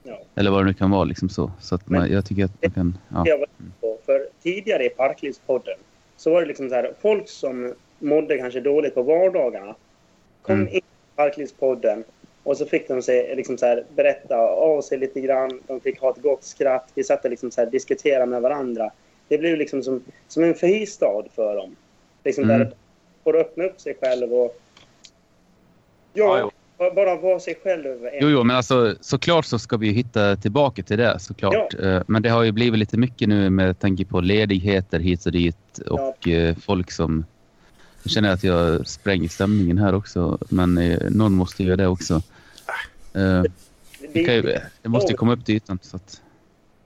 Ja. eller vad det nu kan vara. Liksom så. så att man, Men- jag tycker att man kan... Ja. jag var inne på. För tidigare i Parklivspodden så var det liksom så här, folk som mådde kanske dåligt på vardagarna kom Mm. in Parklivspodden Och så fick de sig, liksom så här, berätta av sig lite grann. De fick ha ett gott skratt. Vi satt och liksom så här, diskuterade med varandra. Det blev liksom som, som en fristad för dem. Liksom Mm. där får öppna upp sig själv och... Ja, Ja, ba- bara vara sig själv. Jo, jo, men alltså såklart så ska vi hitta tillbaka till det såklart. Eh, Men det har ju blivit lite mycket nu med tanke på ledigheter hit och dit och eh, folk som... Jag känner att jag spränger stämningen här också, men eh, någon måste göra det också. Eh, Det, kan ju, det måste ju komma upp till ytan. Så att,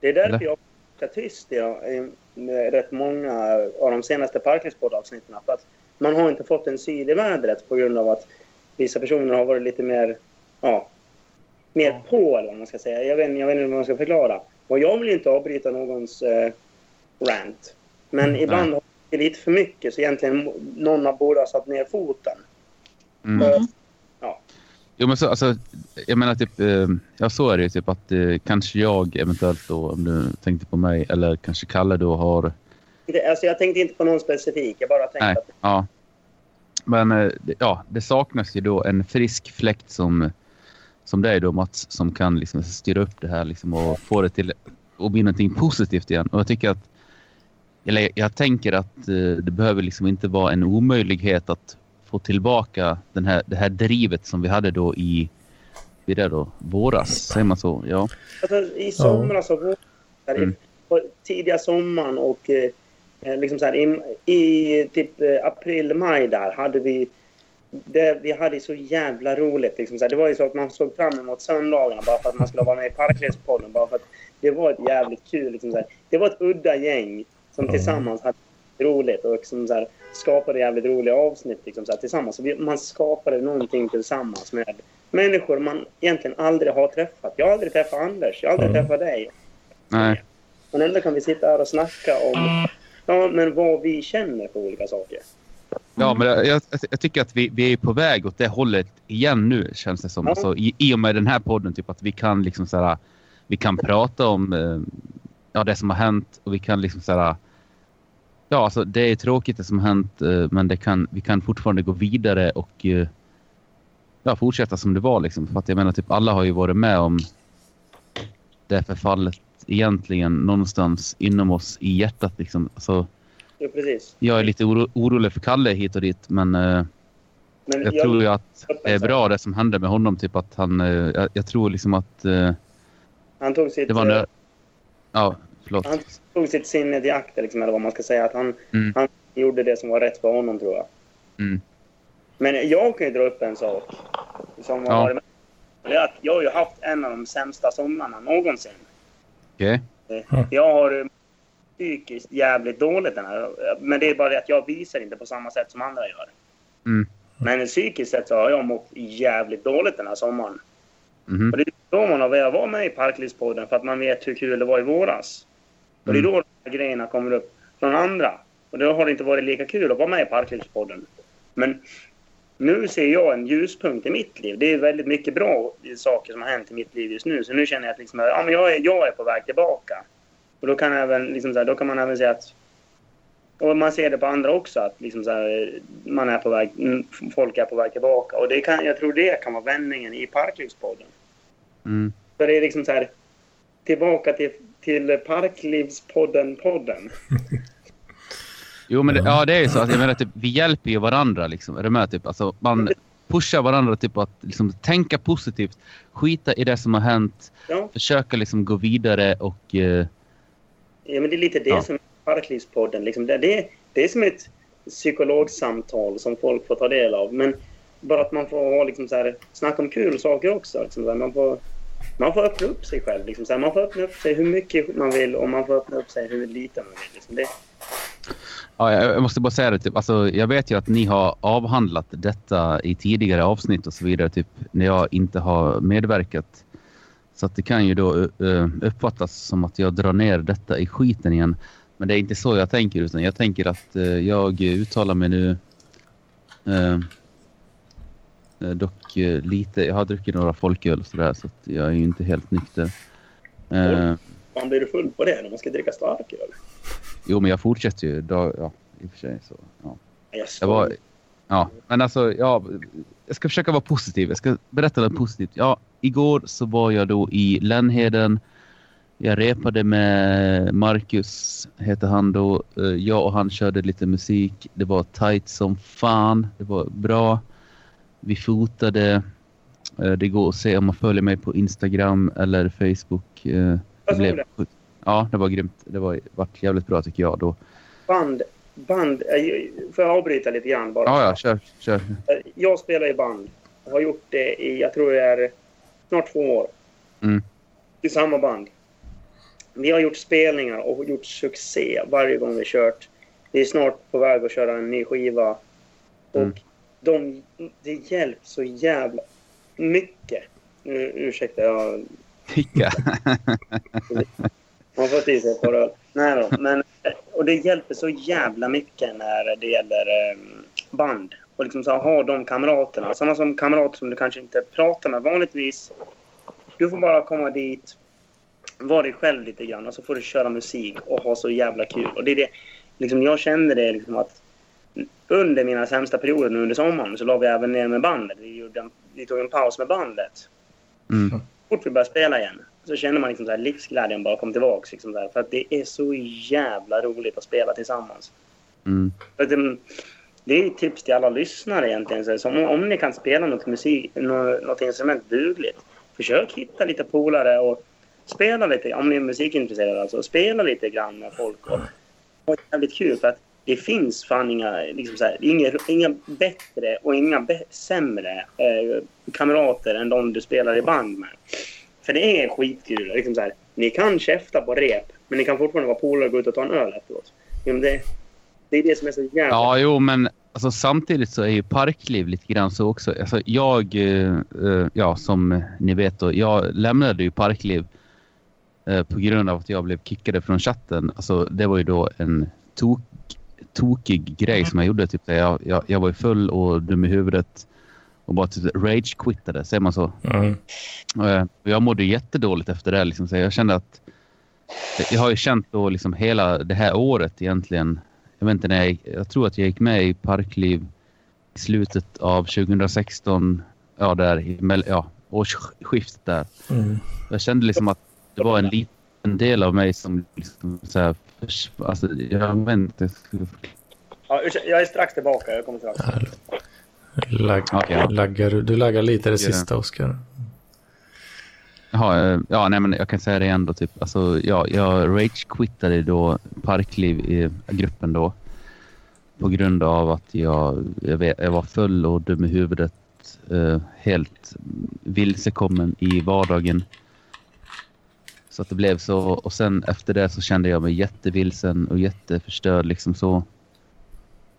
Det är därför Eller? jag är tyst ja, i- med rätt många av de senaste Parklivspodd-avsnitten. För att man har inte fått en syl i vädret på grund av att vissa personer har varit lite mer, ja, mer på eller vad man ska säga. Jag vet, jag vet inte hur man ska förklara. Och jag vill ju inte avbryta någons eh, rant. Men ibland har det lite för mycket så egentligen någon borde ha satt ner foten. mm. Mm. Jo, men så, alltså, jag menar typ, eh, ja så är det ju typ att eh, kanske jag eventuellt då, om du tänkte på mig, eller kanske Kalle då har Det, alltså jag tänkte inte på någon specifik. Jag bara tänkte Nej, att ja. Men eh, det- ja, det saknas ju då en frisk fläkt som, som dig då Mats, som kan liksom styra upp det här liksom och få det till att bli någonting positivt igen. Och jag tycker att, eller jag tänker att eh, det behöver liksom inte vara en omöjlighet att få tillbaka den här, det här drivet som vi hade då i, vid det då, våras, säger man så? Ja. Alltså, I somras och vår, där i- Mm. på tidiga sommaren och eh, liksom så här, i, i typ eh, april, maj där hade vi det, vi hade så jävla roligt. Liksom så här. Det var ju så att man såg fram emot söndagarna bara för att man skulle vara med i Parklivspodden. Bara för att det var ett jävligt kul. Liksom så här. Det var ett udda gäng som Mm. tillsammans hade roligt och liksom så här, skapade jävligt roliga avsnitt liksom så här, tillsammans. Så vi, man skapade någonting tillsammans med människor man egentligen aldrig har träffat. Jag har aldrig träffat Anders, jag har aldrig Mm. träffat dig. Nej. Men ändå kan vi sitta här och snacka om ja, men vad vi känner för olika saker. Ja, men jag, jag, jag tycker att vi, vi är på väg åt det hållet igen nu, känns det som. Ja. Alltså, i, I och med den här podden, typ att vi kan liksom så här, vi kan prata om eh, ja, det som har hänt och vi kan liksom så här, ja, alltså det är tråkigt det som har hänt, eh, men det kan, vi kan fortfarande gå vidare och eh, ja, fortsätta som det var liksom. För att jag menar, typ alla har ju varit med om det förfallet egentligen någonstans inom oss i hjärtat liksom. Alltså, Ja, precis. jag är lite oro, orolig för Kalle hit och dit, men eh, Men jag tror ju att det är bra det som hände med honom. Typ att han, jag, jag tror liksom att Han tog sitt, det var... Nö- ja, förlåt. han tog sitt sinne till akt, liksom, eller vad man ska säga. Att han, Mm. han gjorde det som var rätt för honom, tror jag. Mm. Men jag kan ju dra upp en sak som Ja. med. Det är att jag har ju haft en av de sämsta somrarna någonsin. Okej. Jag har eh, psykiskt jävligt dåligt den här. Men det är bara det att jag visar inte på samma sätt som andra gör. Mm. Men psykiskt sett så har jag mått jävligt dåligt den här sommaren. Mhm. Och det då man har velat vara med i Parklivspodden för att man vet hur kul det var i våras. Och det är Mm. då de här grejerna kommer upp från andra. Och då har det inte varit lika kul att vara med i Parklivspodden. Men nu ser jag en ljuspunkt i mitt liv. Det är väldigt mycket bra saker som har hänt i mitt liv just nu. Så nu känner jag att liksom, ja, men jag, är, jag är på väg tillbaka. Och då kan, även, liksom då kan man även säga att... Och man ser det på andra också, att liksom här, man är på väg, folk är på väg tillbaka. Och det kan, jag tror det kan vara vändningen i Parklivspodden. Mm. Så det är liksom så här, tillbaka till, till Parklivspodden-podden. Jo, men det, ja, det är ju så. Att jag menar, typ, vi hjälper ju varandra. Liksom. Är du med? Typ? Alltså, man pushar varandra typ, att liksom, tänka positivt. Skita i det som har hänt. Ja, Försöka liksom, gå vidare och... Eh, ja, men det är lite det Ja. som är Parklivspodden. Liksom det, det, det är som ett psykologsamtal som folk får ta del av. Men bara att man får ha, liksom så här, snacka om kul saker också. Liksom, så här, man, får, man får öppna upp sig själv. Liksom, så här, man får öppna upp sig hur mycket man vill och man får öppna upp sig hur lite man vill. Liksom. Det, Ja, jag måste bara säga det. Typ, alltså, jag vet ju att ni har avhandlat detta i tidigare avsnitt och så vidare. Typ, när jag inte har medverkat. Så att det kan ju då uppfattas som att jag drar ner detta i skiten igen. Men det är inte så jag tänker. Utan jag tänker att eh, jag uttalar mig nu. Eh, eh, dock eh, lite. Jag har druckit några folköl och sådär. Så jag är ju inte helt nykter. Eh, man blir du full på det när man ska dricka starköl? jo, men jag fortsätter ju. Då, ja, i och för sig så. Ja. Jag Jag var. Ja, men alltså, ja, jag ska försöka vara positiv. Jag ska berätta något positivt. Ja, igår så var jag då i Lennheden. Jag repade med Marcus, heter han då. Eh, Jag och han körde lite musik. Det var tight som fan. Det var bra. Vi fotade. Eh, Det går att se om man följer mig på Instagram eller Facebook. Eh, Det blev, det. ja, det var grymt. Det var vart jävligt bra tycker jag då. Band. Band. eh, Får jag avbryta lite grann bara? Ja, ja, kör, kör. Jag spelar i band. Jag har gjort det i, jag tror det är snart två år. Mm. I samma band. Vi har gjort spelningar och gjort succé varje gång vi kört. Vi är snart på väg att köra en ny skiva. Och Mm. De, det hjälper så jävla mycket. Nu, ursäkta, jag Ticka. har fått i sig ett par öl. Nej då, men och det hjälper så jävla mycket när det gäller eh, band. Och liksom så ha de kamraterna. Sådana som kamrater som du kanske inte pratar med vanligtvis. Du får bara komma dit, vara dig själv lite grann och så får du köra musik och ha så jävla kul. Och det är det, liksom jag kände det liksom att under mina sämsta perioder nu under sommaren så la vi även ner med bandet. Vi, en, vi tog en paus med bandet Mm. så fort vi började spela igen så känner man liksom så här livsglädjen bara kom tillbaka. Liksom där, för att det är så jävla roligt att spela tillsammans. Mm. För det, det är ett tips till alla lyssnare egentligen. Så om, om ni kan spela något, musik, något, något instrument dugligt, försök hitta lite polare och spela lite, om ni är musikintresserade alltså, spela lite grann med folk och ha jävligt kul. För att det finns fan inga, liksom så här, inga, inga bättre och inga be- sämre eh, kamrater än de du spelar i band med. För det är skitkul. Liksom så här, ni kan käfta på rep, men ni kan fortfarande vara polare och gå ut och ta en öl efteråt. Liksom det, det är det som är så jävla... Ja, jo, men alltså, samtidigt så är ju parkliv lite grann så också. Alltså, jag, eh, eh, ja, som ni vet, då, jag lämnade ju parkliv eh, på grund av att jag blev kickade från chatten. Alltså, det var ju då en tok, tokig grej som jag gjorde. Typ, jag, jag, jag var ju full och dum i huvudet och bara typ, rage-quittade, säger man så? Mm. Eh, och Jag mådde jättedåligt efter det. Liksom, så jag kände att... Jag har ju känt då liksom hela det här året egentligen. Jag vet inte när jag, jag tror att jag gick med i Parkliv i slutet av 2016. Ja, där i ja, årsskiftet där. Mm. Jag kände liksom att det var en liten del av mig som liksom så här, alltså, jag vet inte. Ja, jag är strax tillbaka. Jag kommer strax. Lag, ja. laggar, du- laggar lite det sista, Oskar. Jaha, eh, ja, nej, men jag kan säga det igen då. Typ. Alltså, ja, jag rage-quittade då Parkliv i gruppen då. På grund av att jag, jag, vet, jag var full och dum i huvudet. Eh, helt vilsekommen i vardagen. Så att det blev så. Och sen efter det så kände jag mig jättevilsen och jätteförstörd liksom så.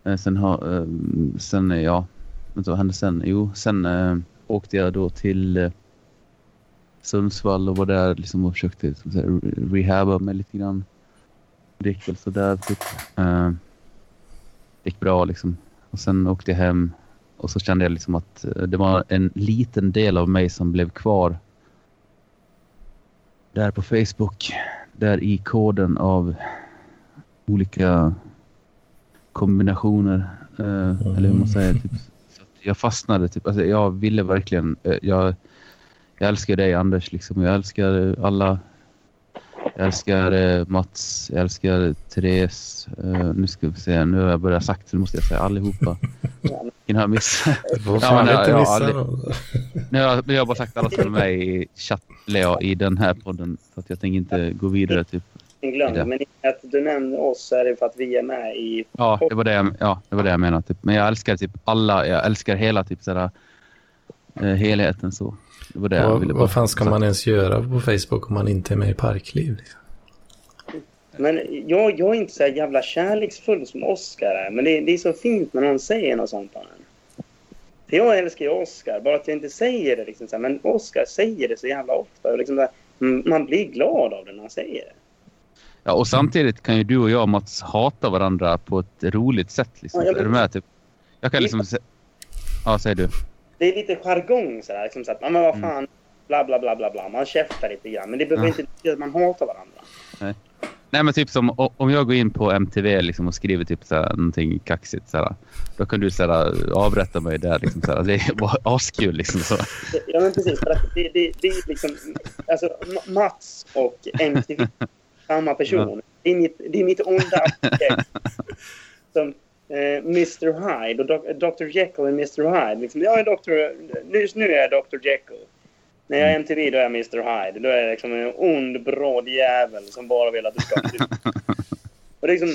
Eh, sen har, eh, sen, eh, ja, vänta, vad hände sen? Jo, sen äh, åkte jag då till äh, Sundsvall och var där liksom och försökte liksom, re- rehabba mig lite grann. Drick väl sådär typ. Det gick bra liksom. Och sen åkte jag hem och så kände jag liksom att det var en liten del av mig som blev kvar. Där på Facebook. Där i koden av olika kombinationer. eh, Eller hur man säger. Typ. Så att jag fastnade. Typ. Alltså, jag ville verkligen. eh, jag, jag älskar dig Anders. Liksom. Jag älskar alla. Jag älskar eh, Mats. Jag älskar Therese. Eh, nu ska vi se. Nu har jag börjat sagt så nu måste jag säga allihopa. Vilken har jag missat? Du får Ja, men, inte ja, missa aldrig- någon. Nu har jag, jag har bara sagt alla som är med i chatt, eller ja, i den här podden. Så att jag tänker inte gå vidare. Typ. Glöm, Ja. men att du nämner oss är det för att vi är med i... Ja, det var det jag, ja, det var det jag menade. Typ. Men jag älskar typ alla. Jag älskar hela typ sådär, eh, helheten så. Det var det jag Vad, ville bara vad fan ska man ens göra på Facebook om man inte är med i Parkliv? Liksom? Men jag, jag är inte så jävla kärleksfull som Oscar är. Men det, det är så fint när någon säger något sånt om en. För jag älskar ju Oscar, bara att jag inte säger det. Liksom så här. Men Oscar säger det så jävla ofta. Och liksom så här, mm, man blir glad av det när han säger det. Ja, och samtidigt kan ju du och jag Mats hata varandra på ett roligt sätt. Liksom. Ja, jag är du med? Typ? Jag kan liksom... Ja, säger du. Det är lite jargong så här. Liksom så att, ja, men vad Mm. fan, bla bla bla bla bla. Man käftar lite grann. Men det behöver Ja. inte betyda att man hatar varandra. Nej, men typ som om jag går in på MTV liksom, och skriver typ så här, någonting kaxigt. Så här, då kan du så här, avrätta mig där. Liksom, så här. Det är bara askul. Liksom, så. Ja, men precis. För att det, det, det är liksom... Alltså, Ma- Mats och MTV, samma person. Det är mitt, det är mitt onda. Som Mr Hyde och Doc- Dr Jekyll och Mr Hyde. Liksom, jag är Dr... Just nu är jag Dr Jekyll. När jag är MTV då är jag Mr Hyde. Då är jag liksom en ond, bråd jävel som bara vill att du ska... och liksom,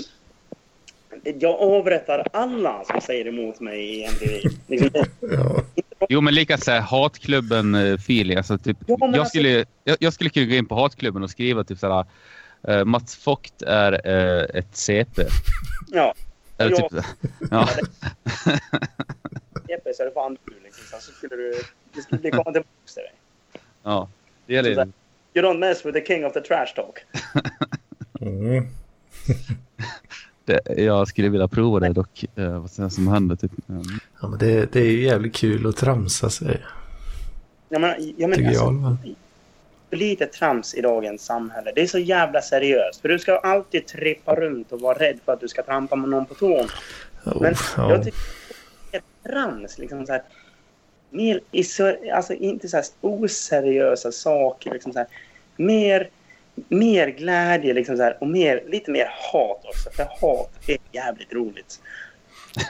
jag avrättar alla som säger emot mig i MTV. Liksom, Ja. Jo, men lika så här, hatklubben-feeling. Alltså, typ, Ja, jag, alltså- skulle, jag, jag skulle kunna gå in på hatklubben och skriva typ så här, eh, Mats Vogt är eh, ett CP. ja. Eller Ja. typ, ja. Jeppe så är det fan du liksom. Så, så skulle du... Det skulle bli komma tillbaka till dig. ja, det gäller ju. You don't mess with the king of the trash talk. Mm. Det, jag skulle vilja prova det dock. Eh, vad som händer. Typ. Ja, men det, det är ju jävligt kul att tramsa sig, Jag menar, jag menar tycker alltså, jag. För lite trams i dagens samhälle. Det är så jävla seriöst. För du ska alltid trippa runt och vara rädd för att du ska trampa med någon på tån. Men Oh, ja. jag tycker det är trams. Liksom så här, mer alltså inte så här oseriösa saker. Liksom så här, mer, mer glädje liksom så här, och mer, lite mer hat också. För hat är jävligt roligt.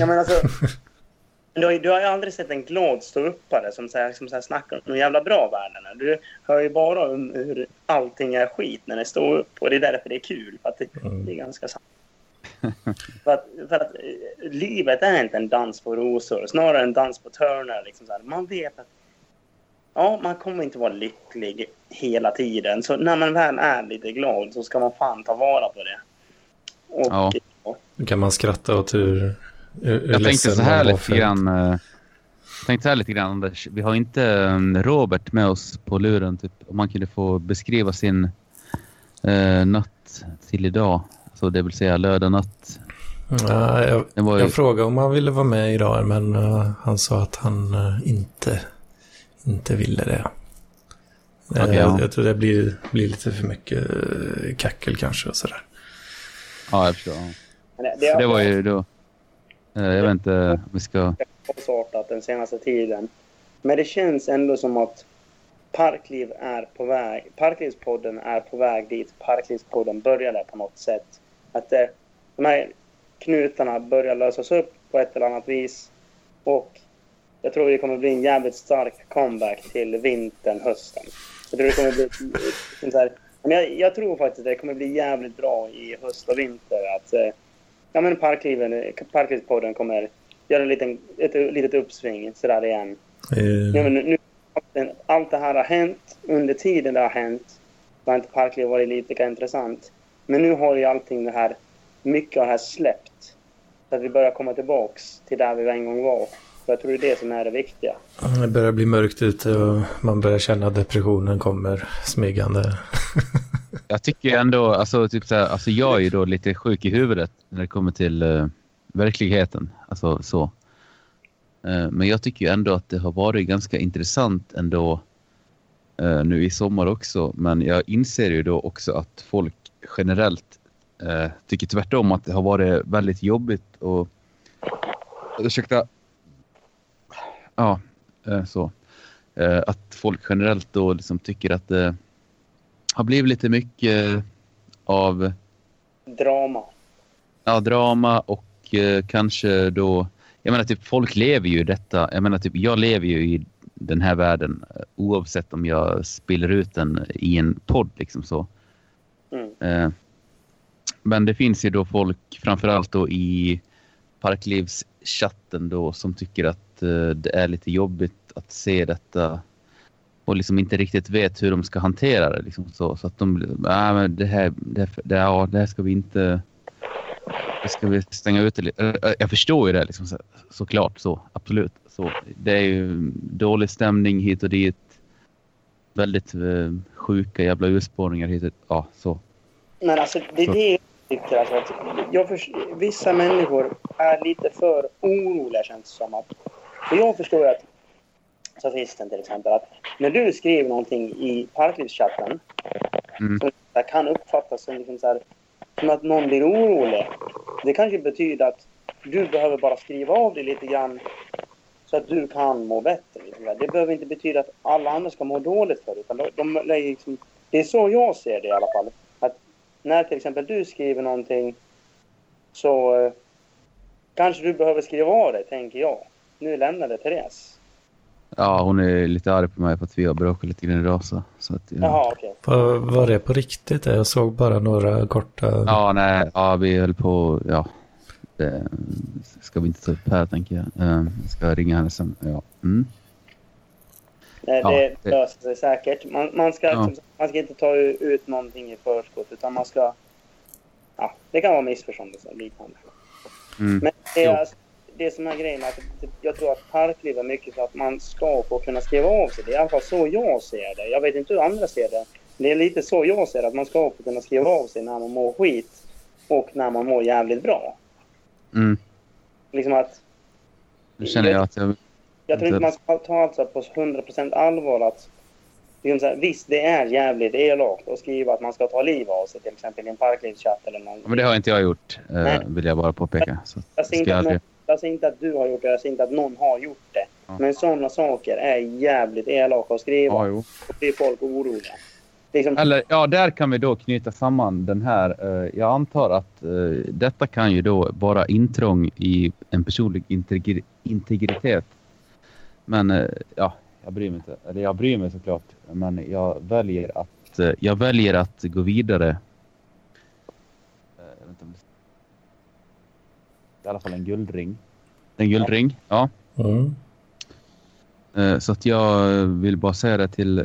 Ja, men alltså, du, har, ju- du har ju aldrig sett en glad ståuppare som, så här, som så här snackar om hur jävla bra världen är. Du hör ju bara om hur allting är skit när det står upp och det är därför det är kul. För att det, det är ganska sant. för att, för att eh, livet är inte en dans på rosor, snarare en dans på törnar. Liksom så här. Man vet att ja, man kommer inte vara lycklig hela tiden. Så när man väl är lite glad så ska man fan ta vara på det. Och, Ja. ja. Då kan man skratta åt hur, hur, Jag tänkte så här lite grann. eh, Jag tänkte så här lite grann Anders. Vi har inte eh, Robert med oss på luren. Typ, om man kunde få beskriva sin eh, natt till idag. Alltså det vill säga lördag natt. Ja, jag, Det var ju, jag frågade om han ville vara med idag, men eh, han sa att han eh, inte, inte ville det. Eh, Okej, jag, ja. jag tror det blir, blir lite för mycket eh, kackel kanske och sådär. ja, jag förstår. Det, det var ju då eh, Jag vet inte om vi ska... kaosartat den senaste tiden. Men det känns ändå som att Parkliv är på väg. Parklivspodden är på väg dit Parklivspodden började på något sätt. Att det, de här knutarna börjar lösas upp på ett eller annat vis. Och jag tror det kommer bli en jävligt stark comeback till vintern, hösten. Jag tror det kommer bli... så här, men jag, jag tror faktiskt att det kommer bli jävligt bra i höst och vinter. Att, eh, ja, men Parkliven, Parklivspodden kommer göra en liten, ett litet uppsving sådär igen. Eh, Ja, men nu, allt det här har hänt. Under tiden det har hänt så har inte Parkliv varit lika intressant. Men nu har ju allting det här, mycket av det här släppt. Så att vi börjar komma tillbaks till där vi en gång var. Så jag tror det är det som är det viktiga. Det börjar bli mörkt ute och man börjar känna depressionen kommer smygande. Jag tycker ändå, alltså, typ så här, alltså jag är ju då lite sjuk i huvudet när det kommer till uh, verkligheten. Alltså så. Uh, men jag tycker ju ändå att det har varit ganska intressant ändå uh, nu i sommar också. Men jag inser ju då också att folk generellt uh, tycker tvärtom att det har varit väldigt jobbigt och ursäkta. Ja, så. Att folk generellt då liksom tycker att har blivit lite mycket av Drama. ja, drama och eh, kanske då... Jag menar typ folk lever ju i detta. Jag menar typ jag lever ju i den här världen eh, oavsett om jag spiller ut den i en podd liksom så. Mm. Eh, men det finns ju då folk framförallt då i Parklivschatten då som tycker att eh, det är lite jobbigt att se detta och liksom inte riktigt vet hur de ska hantera det. Liksom så, så att de, nej men det här, det, här- det, ja, det här ska vi inte, det ska vi stänga ute lite. Eh, Jag förstår ju det liksom, så, såklart så, absolut. Så, det är ju dålig stämning hit och dit. Väldigt eh, sjuka jävla urspårningar hit och ja, så. Men alltså, det är det jag tycker. Alltså, att jag förs- vissa människor är lite för oroliga känns det som. Att, för jag förstår att, sofisten till exempel, att när du skriver någonting i Parklivschatten Mm. som kan uppfattas som, liksom så här, som att någon blir orolig. Det kanske betyder att du behöver bara skriva av det lite grann så att du kan må bättre. Det behöver inte betyda att alla andra ska må dåligt för det. Utan de, de, liksom, det är så jag ser det i alla fall. Att när till exempel du skriver någonting så eh, kanske du behöver skriva av det, tänker jag. Nu lämnade Therese. Ja, hon är lite arg på mig för att vi har bråkat lite grann idag. Så, så att, ja. Jaha, okej. Var, var det på riktigt? Jag såg bara några korta... ja, nej, ja, vi höll på, ja. Det ska vi inte ta upp här tänker jag. Eh, Jag ska ringa henne sen. Ja. Mm. Nej, Ja, det det- löser sig säkert. Man, man, ska, Ja. man ska inte ta ut någonting i förskott utan man ska... Ja, det kan vara missförstånd och liknande. Mm. Men det är, det som är grejen att jag tror att parkliv är mycket så att man ska få kunna skriva av sig. Det är i alla fall så jag ser det. Jag vet inte hur andra ser det. Det är lite så jag ser det, att man ska få kunna skriva av sig när man mår skit och när man mår jävligt bra. Mm. Liksom att... Nu känner jag att jag... Jag tror inte man ska ta allt så på 100% allvar att liksom så här, visst, det är jävligt elakt att skriva att man ska ta liv av sig till exempel i en parklivschatt eller någon. Men det har inte jag gjort, eh, Nej. vill jag bara påpeka. Så Jag säger, inte att någon. Jag säger inte att du har gjort det, jag säger inte att någon har gjort det. Ja. Men sådana saker är jävligt elaka att skriva. Ja, jo. Och blir folk oroliga. Liksom, Eller ja, där kan vi då knyta samman den här. eh, Jag antar att eh, detta kan ju då vara intrång i en personlig integri- integritet. Men eh, ja, jag bryr mig inte. Eller jag bryr mig såklart. Men jag väljer att, jag väljer att gå vidare. Eh, jag vet inte om det- I alla fall en guldring. En guldring, ja. Mm. Eh, Så att jag vill bara säga det till, eh,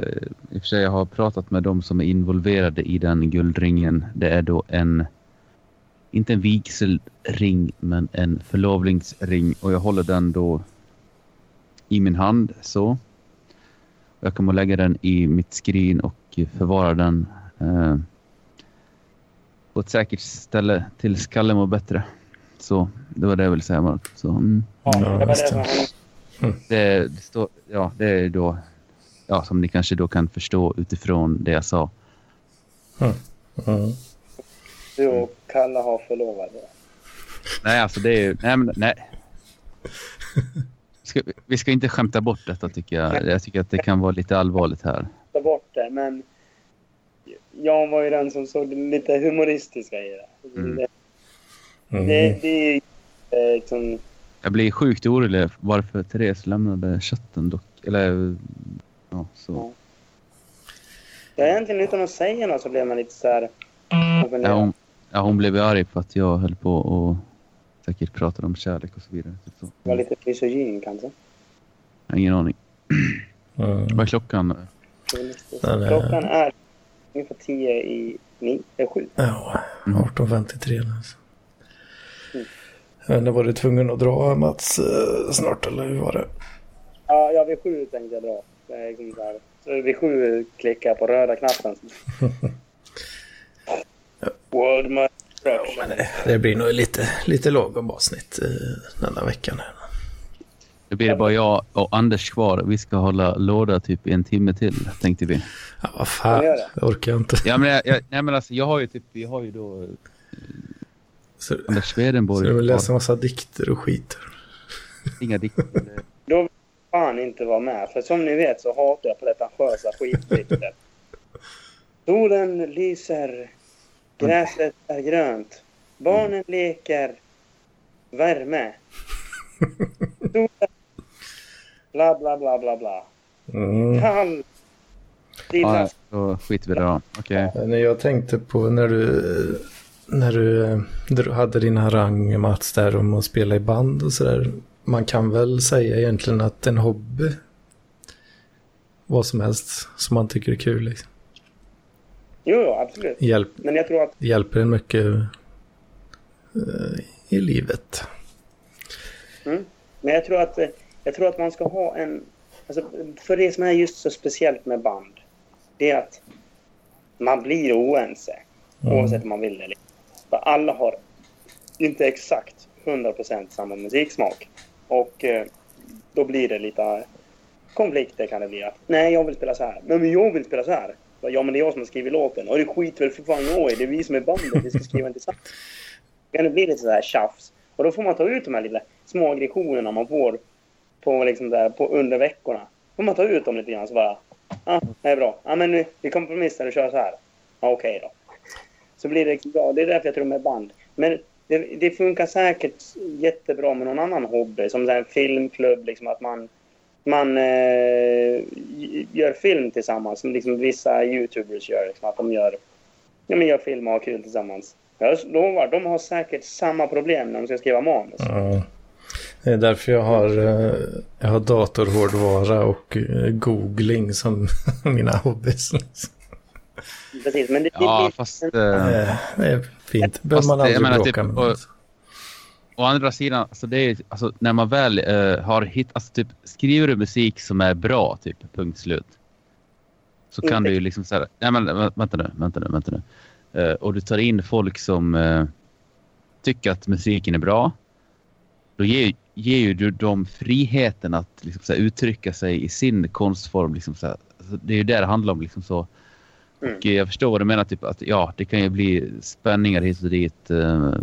i och för sig jag har pratat med de som är involverade i den guldringen. Det är då en, inte en vigselring, men en förlovningsring. Och jag håller den då i min hand så. Jag kommer att lägga den i mitt skrin och förvara den eh, på ett säkert ställe tills Kalle mår bättre. Så det var det jag ville säga. Mark. Så, mm. ja, Ja, det var det som det. Det, det, står, ja, det är då, ja, som ni kanske då kan förstå utifrån det jag sa. Mm. Du och Kalle har förlovat er. Nej, alltså det är nej, men, nej. Ska, vi ska inte skämta bort detta tycker jag. Jag tycker att det kan vara lite allvarligt här. Ta bort det, men jag var ju den som såg det lite humoristiska i det. Mm. Det, Mm. det, det är eh, liksom... Jag blir sjukt orolig varför Therese lämnade chatten dock. Eller, ja, så. Ja, egentligen utan att säga något så blev man lite så här... Ja, hon, ja, hon blev arg för att jag höll på och säkert pratade om kärlek och så vidare. Typ så. var lite misogyn kanske. Jag ingen aning. Mm. Vad är klockan? Är- Klockan är ungefär tio i nio, eh, sju. Ja, Mm. 18.53 nu. alltså. Vet inte, var du tvungen att dra Mats eh, snart eller hur var det? Ja, ja, vid sju tänkte jag dra. Det liksom så vid sju klickar jag på röda knappen. World my instruction. Det blir nog lite, lite lagom avsnitt eh, denna veckan. Det blir bara jag och Anders kvar. Vi ska hålla låda typ en timme till, tänkte vi. Ja, vad fan, det orkar jag inte. Ja, men, jag, jag, nej, men alltså, jag har ju typ, vi har ju då eh, Så, Anders så Swedenborg. du vill läsa massa dikter och skit. Inga dikter. Då vill fan inte vara med. För som ni vet så hatar jag pretentiösa skitdikter. Solen lyser. Gräset är grönt. Barnen leker. Värme. Solen. Bla, bla, bla, bla, bla. Mm. Kall. Stilla. Ja, då skiter vi i det då. Okej. När jag tänkte på när du, när du, eh, hade din harang Mats där om att spela i band och sådär. Man kan väl säga egentligen att en hobby, vad som helst som man tycker är kul, liksom. Jo, jo, absolut. Hjälp, Men jag tror att hjälper en mycket eh, i livet. Mm. Men jag tror att, eh, jag tror att man ska ha en... Alltså, för det som är just så speciellt med band, det är att man blir oense. Mm. Oavsett om man vill det eller inte. Alla har inte exakt 100% samma musiksmak. Och eh, då blir det lite eh, konflikter kan det bli. Att, Nej, jag vill spela så här. Nej, men jag vill spela så här. Ja, men det är jag som har skrivit låten. Och det skiter väl för fan jag i. Det är vi som är bandet. Vi ska skriva den tillsammans. Då kan det bli lite så här tjafs. Och då får man ta ut de här lilla små aggressionerna man får på, liksom där, på under veckorna. får man ta ut dem lite grann så bara... Ja, det är bra. Ja, men nu, vi kompromissar och kör så här. Ja, okej då. Så blir det liksom bra. Det är därför jag tror med band. Men det, det funkar säkert jättebra med någon annan hobby. Som en filmklubb, liksom att man, man eh, gör film tillsammans. Som liksom vissa YouTubers gör. Liksom, att de gör, ja, men gör film och har kul tillsammans. Jag lovar, de har säkert samma problem när de ska skriva manus. Ja. Det är därför jag har, eh, jag har datorhårdvara och eh, googling som mina hobbys. Liksom. Precis, men det, det, Ja, det, fast... eh, Eh, Det är fint. Det behöver Fast man det- jag aldrig menar bråka typ, med. och-. Å andra sidan, alltså det är, alltså, när man väl eh, har hittat, alltså, typ, skriver du musik som är bra, typ, punkt slut. Så kan Inte- du ju liksom säga, nej men vä- vänta nu, vänta nu, vänta nu. Eh, och du tar in folk som eh, tycker att musiken är bra. Då ger, ger ju du dem friheten att liksom, så här, uttrycka sig i sin konstform. Liksom, så här. Alltså, det är ju det det handlar om. Liksom, så. Mm. Och jag förstår vad du menar, typ, att ja, det kan ju bli spänningar hit och dit. eh,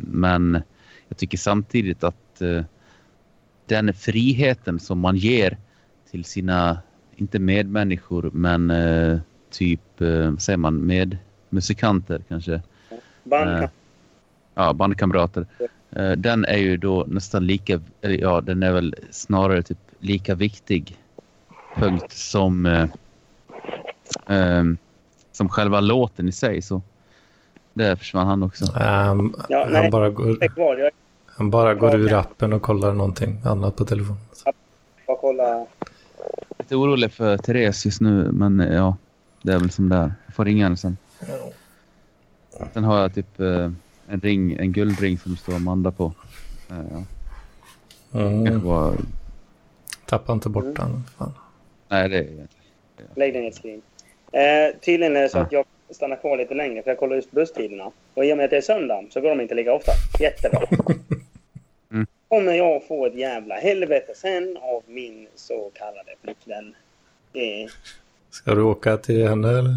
men jag tycker samtidigt att eh, den friheten som man ger till sina, inte medmänniskor, men eh, typ, eh, vad säger man, medmusikanter kanske. band Eh, kan, ja, bandkamrater. Eh, den är ju då nästan lika, eller ja, den är väl snarare typ lika viktig punkt som, eh, ehm, som själva låten i sig. Så där försvann han också. Um, Ja, han, nej. bara går. Jag han bara går ur appen och kollar någonting annat på telefonen. ska kolla. Lite orolig för Therese just nu, men eh, ja, det är väl som det är. Jag får ringa henne sen. Sen har jag typ eh, en ring, en guldring som det står Amanda på. Eh, ja. Mm. Kanske var, Tappa inte bort Mm. den. Fan. nej, det är egentligen. Lägg den i ett skrin. Eh, tydligen är det så att jag stannar kvar lite längre för jag kollar just busstiderna. Och i och med att det är söndag så går de inte lika ofta. Jättebra. Mm. Kommer jag få ett jävla helvete sen av min så kallade flickvän. Det, Ska du åka till henne eller?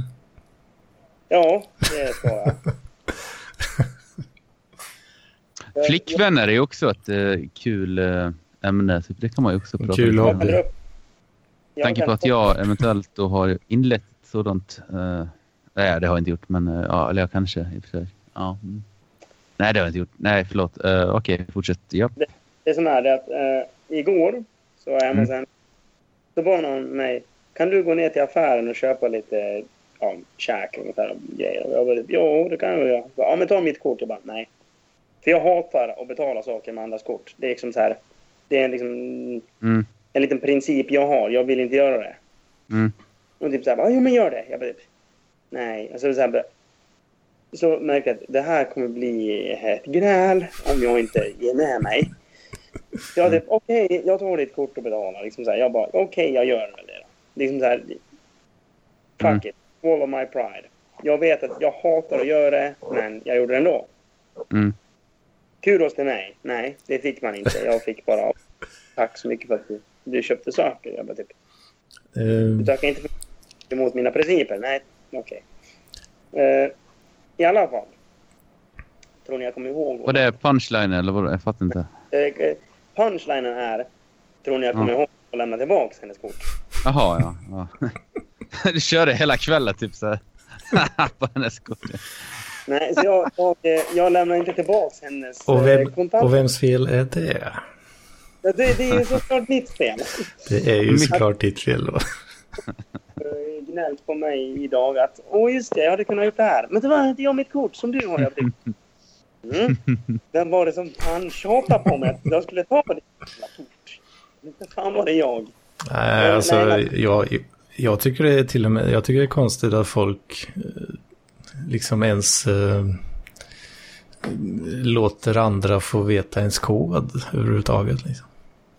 ja, det ska jag. Flickvänner är ju också ett eh, kul eh, ämne. Typ, det kan man ju också prata Kul om. Jag hobby. ställer upp. Med tanke på att jag eventuellt då har inlett ett sådant... Eh, nej, det har jag inte gjort, men eh, ja, eller jag kanske i och för sig. Ja. Mm. Nej, det har jag inte gjort. Nej, förlåt. Uh, Okej, fortsätt. Ja. Det som är det att eh, igår så var jag hemma Mm. sen. Så bad någon mig. Kan du gå ner till affären och köpa lite ja, käk och grejer? Och jag bara, ja, det kan jag göra. Ja, men ta mitt kort. Jag bara, nej. För jag hatar att betala saker med andras kort. Det är liksom så här. Det är liksom Mm. en liten princip jag har. Jag vill inte göra det. Mm. Och typ så här, jo men gör det. Jag bara, typ, nej. Alltså så här, så märkte jag att det här kommer bli ett gräl om jag inte ger med mig. Så jag typ, okej, jag tar ditt kort och betalar. Liksom så här, jag bara, okej, jag gör väl det då. Liksom så här, fuck Mm. it, swallow my pride. Jag vet att jag hatar att göra det, men jag gjorde det ändå. Mm. Kudos till mig. Nej, det fick man inte. Jag fick bara, tack så mycket för att du, du köpte saker. Jag bara typ, du Eh, tackar inte för emot mina principer. Nej, okej. Eh, I alla fall. Tror ni jag kommer ihåg? Var det punchline eller vad? Jag fattar inte. Eh, eh, punchlinen är, tror ni jag kommer Ja. ihåg att lämna tillbaka hennes kort? Jaha, ja. ja. Du körde hela kvällen typ så här. på hennes kort. Nej, så jag, jag, eh, jag lämnar inte tillbaka hennes och, eh, vem, kontakt. och vems fel är det? Ja, det, det är ju såklart mitt fel. Det är ju såklart ditt fel då. Gnällt på mig idag att åh just det, jag hade kunnat gjort det här. Men det var inte jag mitt kort som du har. Jag mm. Vem var det som fan tjatade på mig att jag skulle ta på ditt kort? Inte fan var det jag. Nej, Eh, alltså nej, jag, jag tycker det är till och med, jag tycker det är konstigt att folk eh, liksom ens eh, låter andra få veta ens kod överhuvudtaget. Liksom.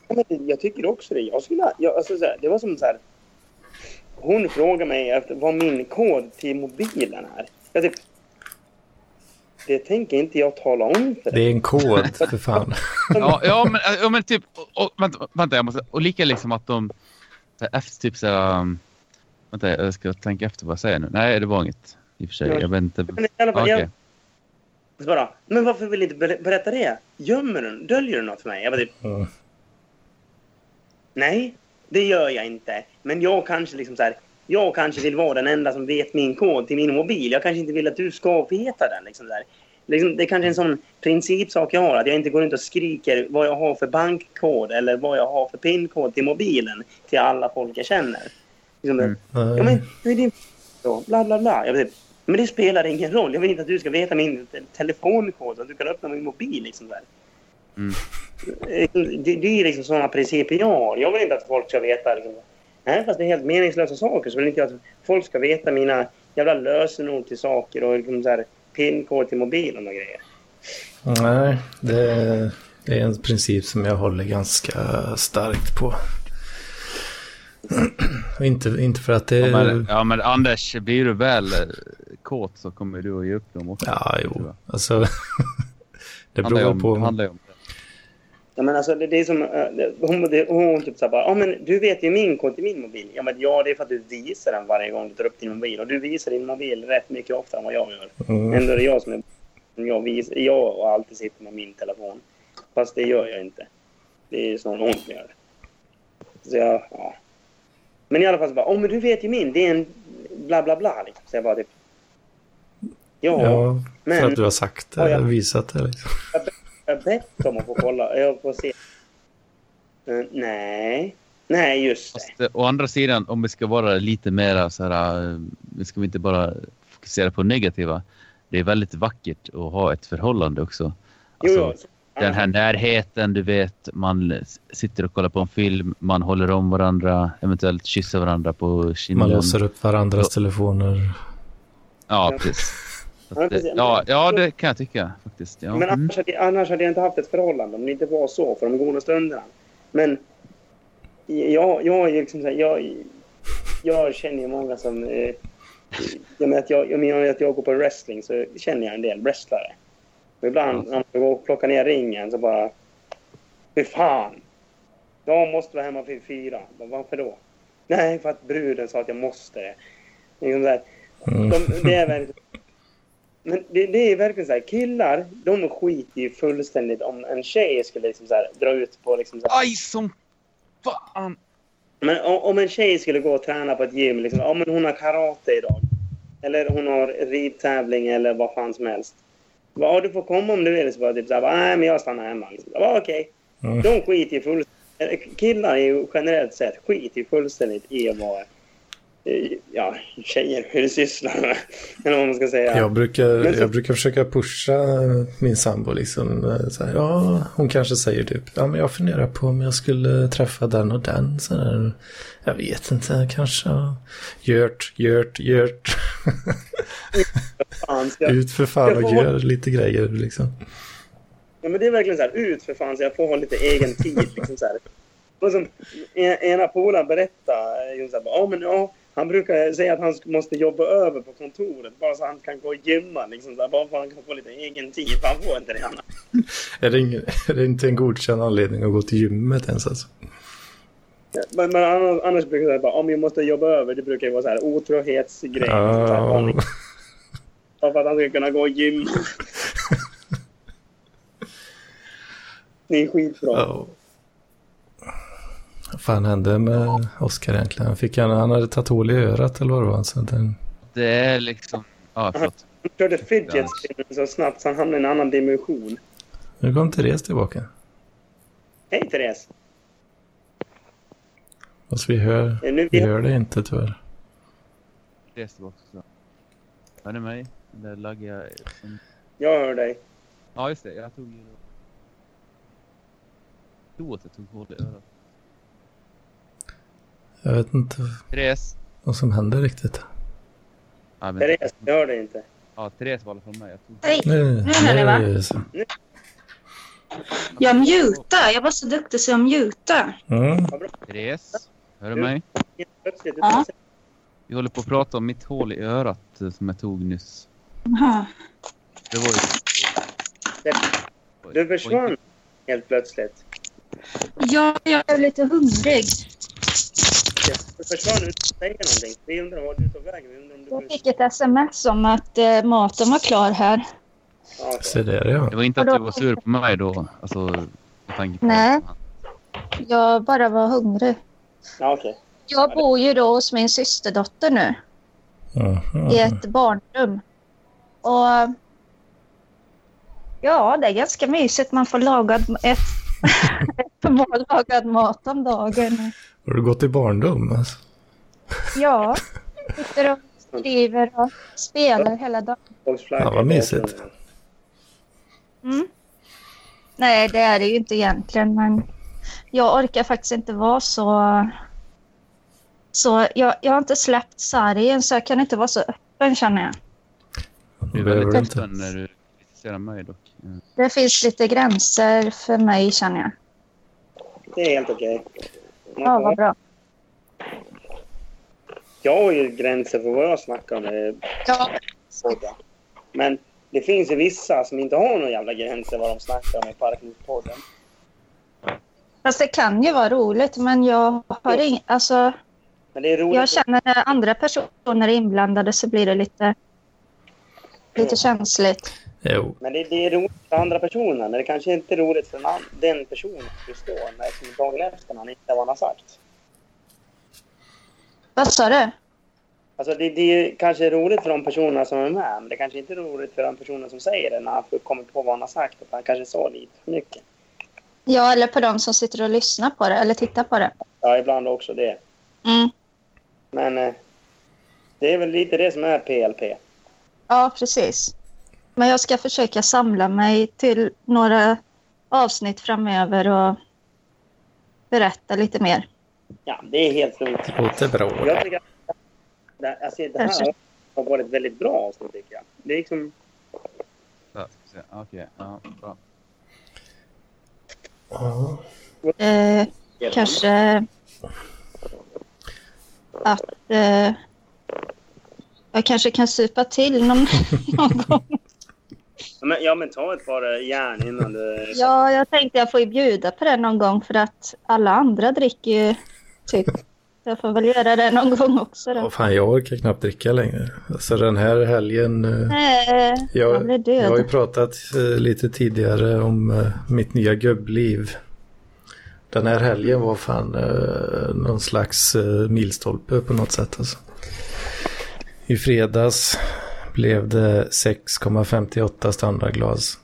Ja, men jag tycker också det. Jag skulle, jag, alltså, så här, det var som så här. Hon frågade mig efter vad min kod till mobilen är. Jag typ, det tänker inte jag tala om för Det är en kod, för fan. Ja, ja, men, ja, men typ... Och, vänta, vänta, jag måste... Och lika liksom att de... Efter typ så här, um, Vänta, jag ska tänka efter vad jag säger nu. Nej, det var inget. I och för sig. Ja. Jag vet inte. Men i alla fall, Okej. jag, så bara, men varför vill du inte ber- berätta det? Gömmer du? Döljer du något för mig? Jag bara typ, Mm. nej, det gör jag inte. Men jag kanske liksom så här, jag kanske vill vara den enda som vet min kod till min mobil. Jag kanske inte vill att du ska veta den. Liksom där. Liksom, det är kanske en sån principsak jag har, att jag inte går runt och skriker vad jag har för bankkod eller vad jag har för pinkod till mobilen till alla folk jag känner. Liksom, Mm. Ja, men hur är din... Då? Bla, bla, bla. Jag vet, men det spelar ingen roll. Jag vill inte att du ska veta min te- telefonkod så att du kan öppna min mobil. Liksom där. Mm. Det, det är liksom sådana principer jag har. Jag vill inte att folk ska veta... Liksom, nej, fast det är helt meningslösa saker så vill inte jag att folk ska veta mina jävla lösenord till saker och liksom så här, pinkod till mobilen och grejer. Nej, det, det är en princip som jag håller ganska starkt på. Inte, inte för att det... Ja, men, ja, men Anders, blir du väl eh, kåt så kommer du att ge upp dem också. Ja, jo. Alltså, det handlar beror om, på. det handlar ju om. Ja, men alltså, det, det är som, eh, hon, det, hon typ så här bara, ja men du vet ju min kod till min mobil. Ja, men ja, det är för att du visar den varje gång du tar upp din mobil. Och du visar din mobil rätt mycket oftare än vad jag gör. Mm. Ändå är det jag som är... Jag, vis, jag och alltid sitter med min telefon. Fast det gör jag inte. Det är sån hon som gör det. Så jag, ja. Men i alla fall så bara, åh men du vet ju min. Det är en bla bla bla. Liksom. Så jag bara typ... Ja, Ja, för men- att du har sagt det, Ja, ja. visat det. Liksom. jag har bett om att få kolla. Jag får se. Eh, nej. Nej, just det. Fast, eh, å andra sidan, om vi ska vara lite mer så här, eh, vi ska vi inte bara fokusera på negativa. Det är väldigt vackert att ha ett förhållande också. Alltså, jo. den här närheten, du vet, man sitter och kollar på en film, man håller om varandra, eventuellt kysser varandra på kinden. Man låser upp varandras telefoner. Ja, precis. Så Ja, eh, ja, ja, det kan jag tycka faktiskt. Ja. Men Mm. annars hade, annars hade jag inte haft ett förhållande om det inte var så för de goda stunderna. Men jag, jag är ju liksom så här, jag, jag känner ju många som... Eh, jag menar att jag, jag menar att jag går på wrestling så känner jag en del wrestlare. Och ibland när man går och plockar ner ringen så bara... Fy fan! Jag måste vara hemma vid fyra. Varför då? Nej, för att bruden sa att jag måste det. Liksom så här, Mm. de, det är verkligen... Men det, det är verkligen så här, killar, de skiter ju fullständigt om en tjej skulle liksom så här, dra ut på liksom så här, Aj, som fan! Men om, om en tjej skulle gå och träna på ett gym, liksom, ja men hon har karate idag. Eller hon har ridtävling eller vad fan som helst. Ja, du får komma om du vill. Så bara, typ så här, nej men jag stannar hemma. Liksom. Ja, Okej. Mm. De skiter ju fullständigt... Killar är ju generellt sett skiter ju fullständigt i vad eh, ja, tjejer hur de sysslar med. Eller vad man ska säga. Jag brukar, så- jag brukar försöka pusha min sambo liksom. eh, Så här, ja, hon kanske säger typ, ja men jag funderar på om jag skulle träffa den och den. Så där. Jag vet inte, kanske. ja. Gjort, gjort, gjort. Fan, ska jag- Ut för fan och gör lite grejer liksom. Ja, men det är verkligen så här, ut för fan så jag får ha lite egen tid. Liksom så här. Och som en- ena polaren berättade, så här, ja, men, ja, han brukar säga att han måste jobba över på kontoret bara så han kan gå och gymma. Liksom, så här, bara för att han kan få lite egen tid, för han får inte det annars. Är det, ingen, är det inte en godkänd anledning att gå till gymmet ens alltså? Men, men annars, annars brukar jag säga om jag måste jobba över, det brukar ju vara så här otrohetsgrej. Ja, Bara för att han ska kunna gå och gymma. Det är skitbra. ja. Fan hände med Oskar egentligen? Han, fick, han, han hade tagit hål i örat eller vad det var. Så den, Det är liksom... Ja, förlåt. Han körde fidget spinner så snabbt så han hamnade i en annan dimension. nu kom Therese tillbaka. Hej Therese! Fast vi hör, Nu, vi hör det inte tyvärr. Res tillbaka. Hör ni mig? Eller laggar jag? Jag hör dig. Ja, just det. Jag tog ju... Jag tror att jag tog hål i örat. Jag vet inte Therese! vad som händer riktigt. Ja, men, Therese, jag hör dig inte. ja, Therese med. Jag tog... Hej! Nu, hör ni, va? nu. Jag mutar. Jag var så duktig så jag mutar. Mm. Therese! Hör du mig? Ja. Vi håller på att prata om mitt hål i örat eh, som jag tog nyss. Jaha. Det var ju... du försvann helt plötsligt. Ja, jag är lite hungrig. Jocke, du försvann utan att säga någonting. Vi undrar var du tog vägen. Vi undrar om du... Jag fick ett sms om att eh, maten var klar här. Ja. Se där ja. Det var inte att du var sur på mig då? Alltså, med tanke på... Nej. Jag bara var hungrig. Ja, okej. Jag bor ju då hos min systerdotter nu Mhm. i ett barnrum. Och ja, det är ganska mysigt. Man får lagad, ett, ett mål lagad mat om dagen. Har du gått i barndom? Alltså? Ja, sitter och skriver och spelar hela dagen. Ja, vad mysigt. Mm. Nej, det är det ju inte egentligen, men jag orkar faktiskt inte vara så... så jag, jag har inte släppt sargen, så jag kan inte vara så öppen, känner jag. Du är väldigt inte. öppen när du kritiserar mig dock. Ja. Det finns lite gränser för mig, känner jag. Det är helt okej. Man Ja, vad bra. Jag har ju gränser för vad jag snackar om i Ja. Men det finns ju vissa som inte har några jävla gränser vad de snackar om i Parklivspodden. fast det kan ju vara roligt, men jag har ing... Alltså, jag känner när andra personer är inblandade så blir det lite, lite känsligt. Jo. Men det, det är roligt för andra personer. Men det kanske inte är roligt för den, an- den personen just då. När som dagen efter när han inte vad han har sagt. Vad sa du? Alltså det, det är kanske är roligt för de personerna som är med. Men det kanske inte är roligt för den personen som säger det när han komma på vad han har sagt. Att han kanske sa lite för mycket. Ja, eller på de som sitter och lyssnar på det eller tittar på det. Ja, ibland också det. Mm. Men eh, det är väl lite det som är PLP. Ja, precis. Men jag ska försöka samla mig till några avsnitt framöver och berätta lite mer. Ja, det är helt lugnt. Låter bra. Jag tycker att det, alltså, här har varit ett väldigt bra avsnitt tycker jag. Det är liksom... Okej, ja, bra. Eh, kanske att eh, jag kanske kan supa till någon, någon gång. Ja men, ja, men ta ett par eh, järn innan du... Ja, jag tänkte jag får ju bjuda på det någon gång för att alla andra dricker ju typ. Jag får väl göra det någon gång också då. Åh, fan, jag orkar knappt dricka längre. Alltså den här helgen. eh, Nej, jag Jag, jag har ju pratat eh, lite tidigare om mitt nya gubbliv. Den här helgen var fan någon slags milstolpe på något sätt. Alltså. I fredags blev det 6,58 standardglas.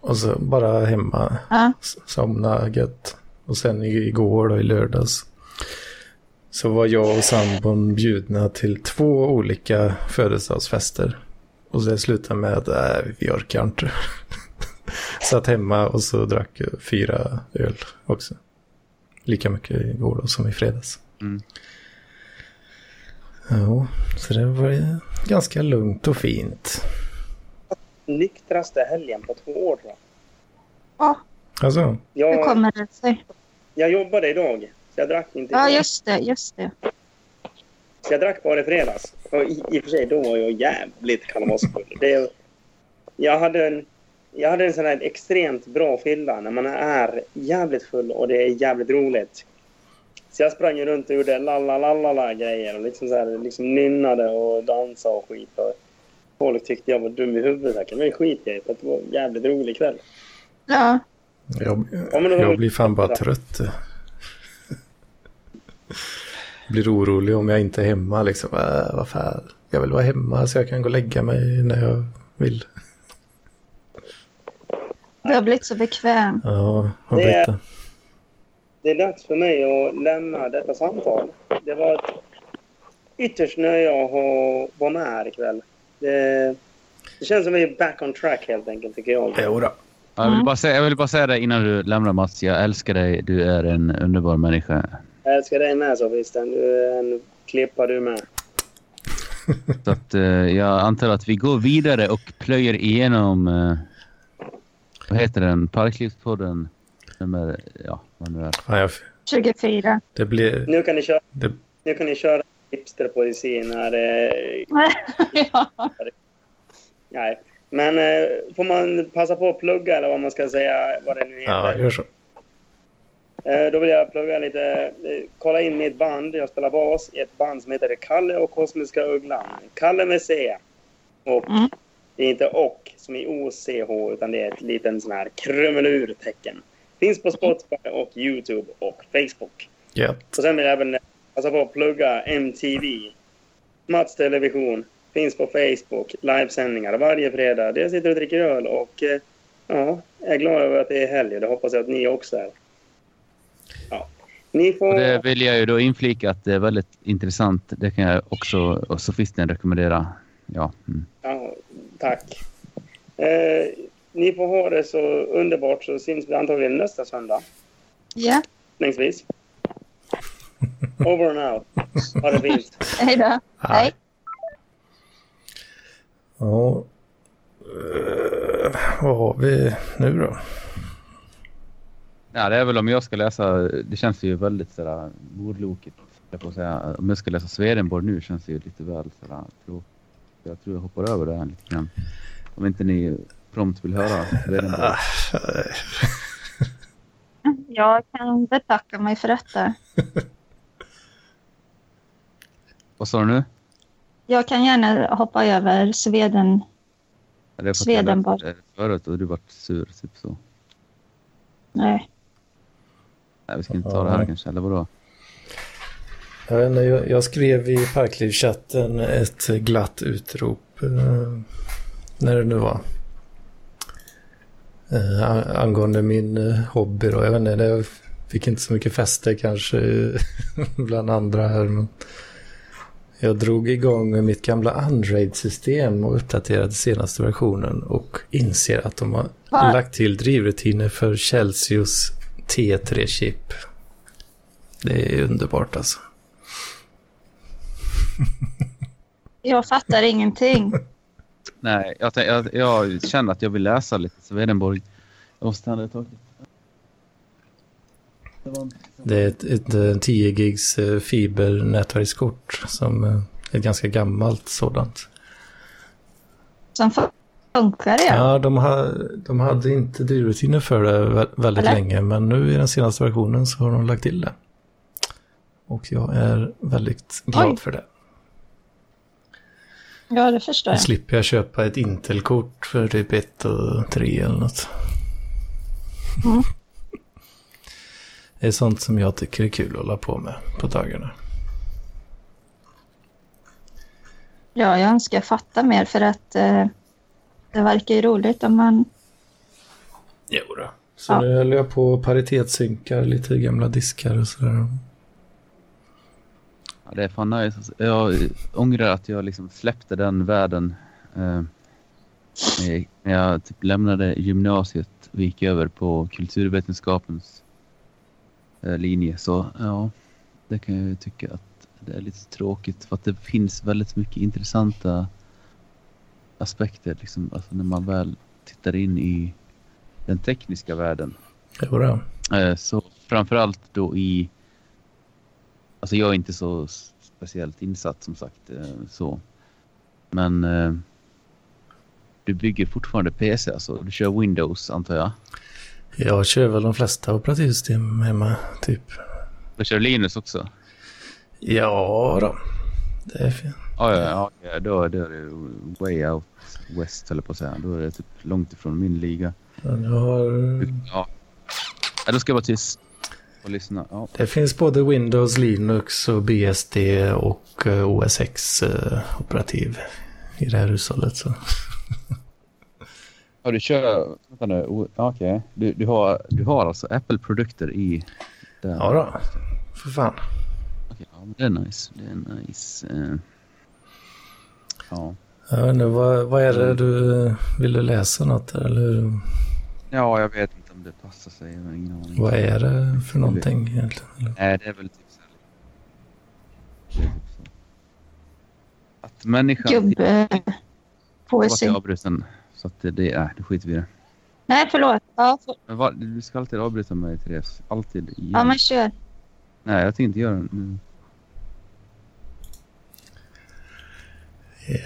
Och så bara hemma, Ja, somna gött. Och sen i- igår då i lördags. Så var jag och sambon bjudna till två olika födelsedagsfester. Och det slutade med att nej, vi orkar inte. Satt hemma och så drack jag fyra öl också. Lika mycket igår då som i fredags. Mm. Ja, så det var ju ganska lugnt och fint. Nyktraste helgen på två år tror jag. ja Alltså, hur Jag, kommer det sig? jag jobbade idag. Så jag drack inte Ja, just det, just det. Så jag drack bara i fredags. Och i, i och för sig, då var jag jävligt kalamasfull. Det, jag, hade en, jag hade en sån här extremt bra fylla när man är jävligt full och det är jävligt roligt. Så jag sprang runt och gjorde la grejer och liksom, så här, liksom nynnade och dansade och skit. Och folk tyckte jag var dum i huvudet säkert. Men skit jag i, för att det var en jävligt rolig kväll. Ja, jag, jag blir fan bara trött. Blir orolig om jag inte är hemma liksom. Äh, vad fan. Jag vill vara hemma så jag kan gå och lägga mig när jag vill. du har blivit så bekväm. Ja, har Det blivit det. Det är dags för mig att lämna detta samtal. Det var ett ytterst nöje att vara med här ikväll. Det, det känns som vi är back on track helt enkelt tycker jag. Jo då. Ja, Jag vill, Mm. bara säga, jag vill bara säga det innan du lämnar Mats. Jag älskar dig. Du är en underbar människa. Jag älskar dig med Sofisten. Du är en klippa du med. Så att, eh, jag antar att vi går vidare och plöjer igenom... Eh, vad heter den? Parklivspodden nummer... Ja, vad nu är. Fan, jag, 24. det blir... Nu kan ni köra, Det, nu kan ni köra hipsterpoesi när... Eh, ja. nej. Men eh, får man passa på att plugga eller vad man ska säga, vad det nu heter. ja, gör så. Eh, Då vill jag plugga lite, eh, kolla in mitt band. Jag spelar bas i ett band som heter Kalle och Kosmiska Ugglan. Kalle med C. Och Mm. det är inte och som i OCH utan det är ett litet sån här krumelurtecken. Finns på Spotify och Youtube och Facebook. Gött. Och sen vill jag även passa på att plugga MTV. Mats Television. Finns på Facebook. Livesändningar varje fredag. Jag sitter och dricker öl och eh, ja, jag är glad över att det är helg det hoppas jag att ni också är. Ja. Ni får... Och det vill jag ju då inflika att det är väldigt intressant. Det kan jag också och sofisten rekommendera. Ja. Mm. Ja, tack. Eh, ni får ha det så underbart så syns vi antagligen nästa söndag. Ja, Längsvis. Over and out. Ha det fint. hej då. Hej. Ja. Eh, vad har vi nu då? Ja, det är väl om jag ska läsa. Det känns ju väldigt sådär mordlokigt. Jag får säga. Om jag ska läsa Swedenborg nu känns det ju lite väl sådär tråkigt. Jag tror jag hoppar över det här lite grann. Om inte ni prompt vill höra Swedenborg. Ah, Jag kan betacka mig för detta. Vad sa du nu? Jag kan gärna hoppa över Sweden. Ja, det är för att jag Förut och du vart sur, typ så. Nej. Nej, vi ska inte ta det här kanske, eller vadå? Jag, vet inte, jag, jag skrev i Parkliv-chatten ett glatt utrop. Eh, när det nu var. Eh, an- angående min eh, hobby då. Jag vet inte, det fick inte så mycket fäste kanske bland andra här. Men jag drog igång mitt gamla Android-system och uppdaterade senaste versionen och inser att de har Va? lagt till drivrutiner för Celsius T3-chip. Det är underbart alltså. Jag fattar ingenting. Nej, jag, jag, jag känner att jag vill läsa lite Swedenborg. Jag måste stanna ett tag. Det är ett, ett, eh, 10 gigs eh, fibernätverkskort som eh, är ett ganska gammalt sådant. Som funkar det. Ja, de, ha, de hade inte drivrutiner för det vä- väldigt Eller? länge, men nu i den senaste versionen så har de lagt till det. Och jag är väldigt glad Oj. för det. Ja, det förstår Då jag. slipper jag köpa ett Intel-kort för typ 1 och 3 eller något. Mm. Det är sånt som jag tycker är kul att hålla på med på dagarna. Ja, jag önskar fatta mer för att eh, det verkar ju roligt om man... Jo då. Så Ja. nu höll jag på och paritetssynkar lite gamla diskar och sådär. Ja, det är fan nice. alltså. Jag ångrar att jag liksom släppte den världen eh, när jag typ lämnade gymnasiet och gick över på kulturvetenskapens eh, linje. Så ja, det kan jag ju tycka att det är lite tråkigt för att det finns väldigt mycket intressanta aspekter liksom, alltså när man väl tittar in i den tekniska världen. Jo då. Eh, Så framförallt då i... Alltså jag är inte så speciellt insatt som sagt. eh, så. Men eh, du bygger fortfarande PC, alltså du kör Windows antar jag. Jag kör väl de flesta operativsystem hemma, typ. Du kör Linus också? Ja då. Det är fint. Ja, ja, ja okej, då, då är det way out west eller på att säga. Då är det typ långt ifrån min liga. Men jag har... Ja. ja då ska jag vara tyst och lyssna. Ja. Det finns både Windows, Linux och BSD och eh, OS X eh, operativ i det här hushållet. Så. Ja, du kör... Vänta nu. Okej. Du, du, har, du har alltså Apple-produkter i... Den. Ja då. För fan. Okej, ja, det är nice. Det är nice. eh. ja. Jag vet inte, vad, vad är det du... Vill du läsa något eller ja, jag vet det passar sig. Jag har ingen aning. vad är det för någonting egentligen? Eller? Nej, det är väl typ så här. Att människan... Gubbe... Jag Poesi. var avbruten. Så att det, det är... Det skiter vi i det. Nej, förlåt. Ja, för... Men vad, du ska alltid avbryta mig, Therese. Alltid. Igen. ja men kör. Nej, jag tänkte inte göra det nu.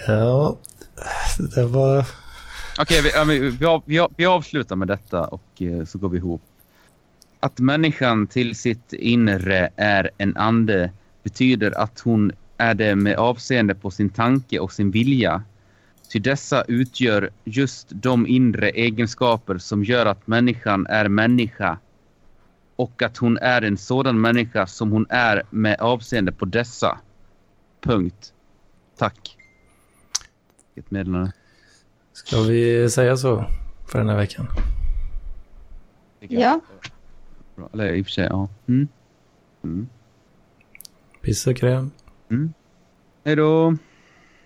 Ja, det var... Okej, vi, vi, av, vi, av, vi avslutar med detta och eh, så går vi ihop. Att människan till sitt inre är en ande betyder att hon är det med avseende på sin tanke och sin vilja. Ty dessa utgör just de inre egenskaper som gör att människan är människa och att hon är en sådan människa som hon är med avseende på dessa. Punkt. Tack. Ett meddelande. Ska vi säga så för den här veckan? Ja. Eller i och för sig, ja. Mm. Mm. Piss och kräm. Mm. Hej då.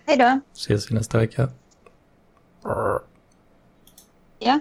Hej då. Ses vi nästa vecka. Ja.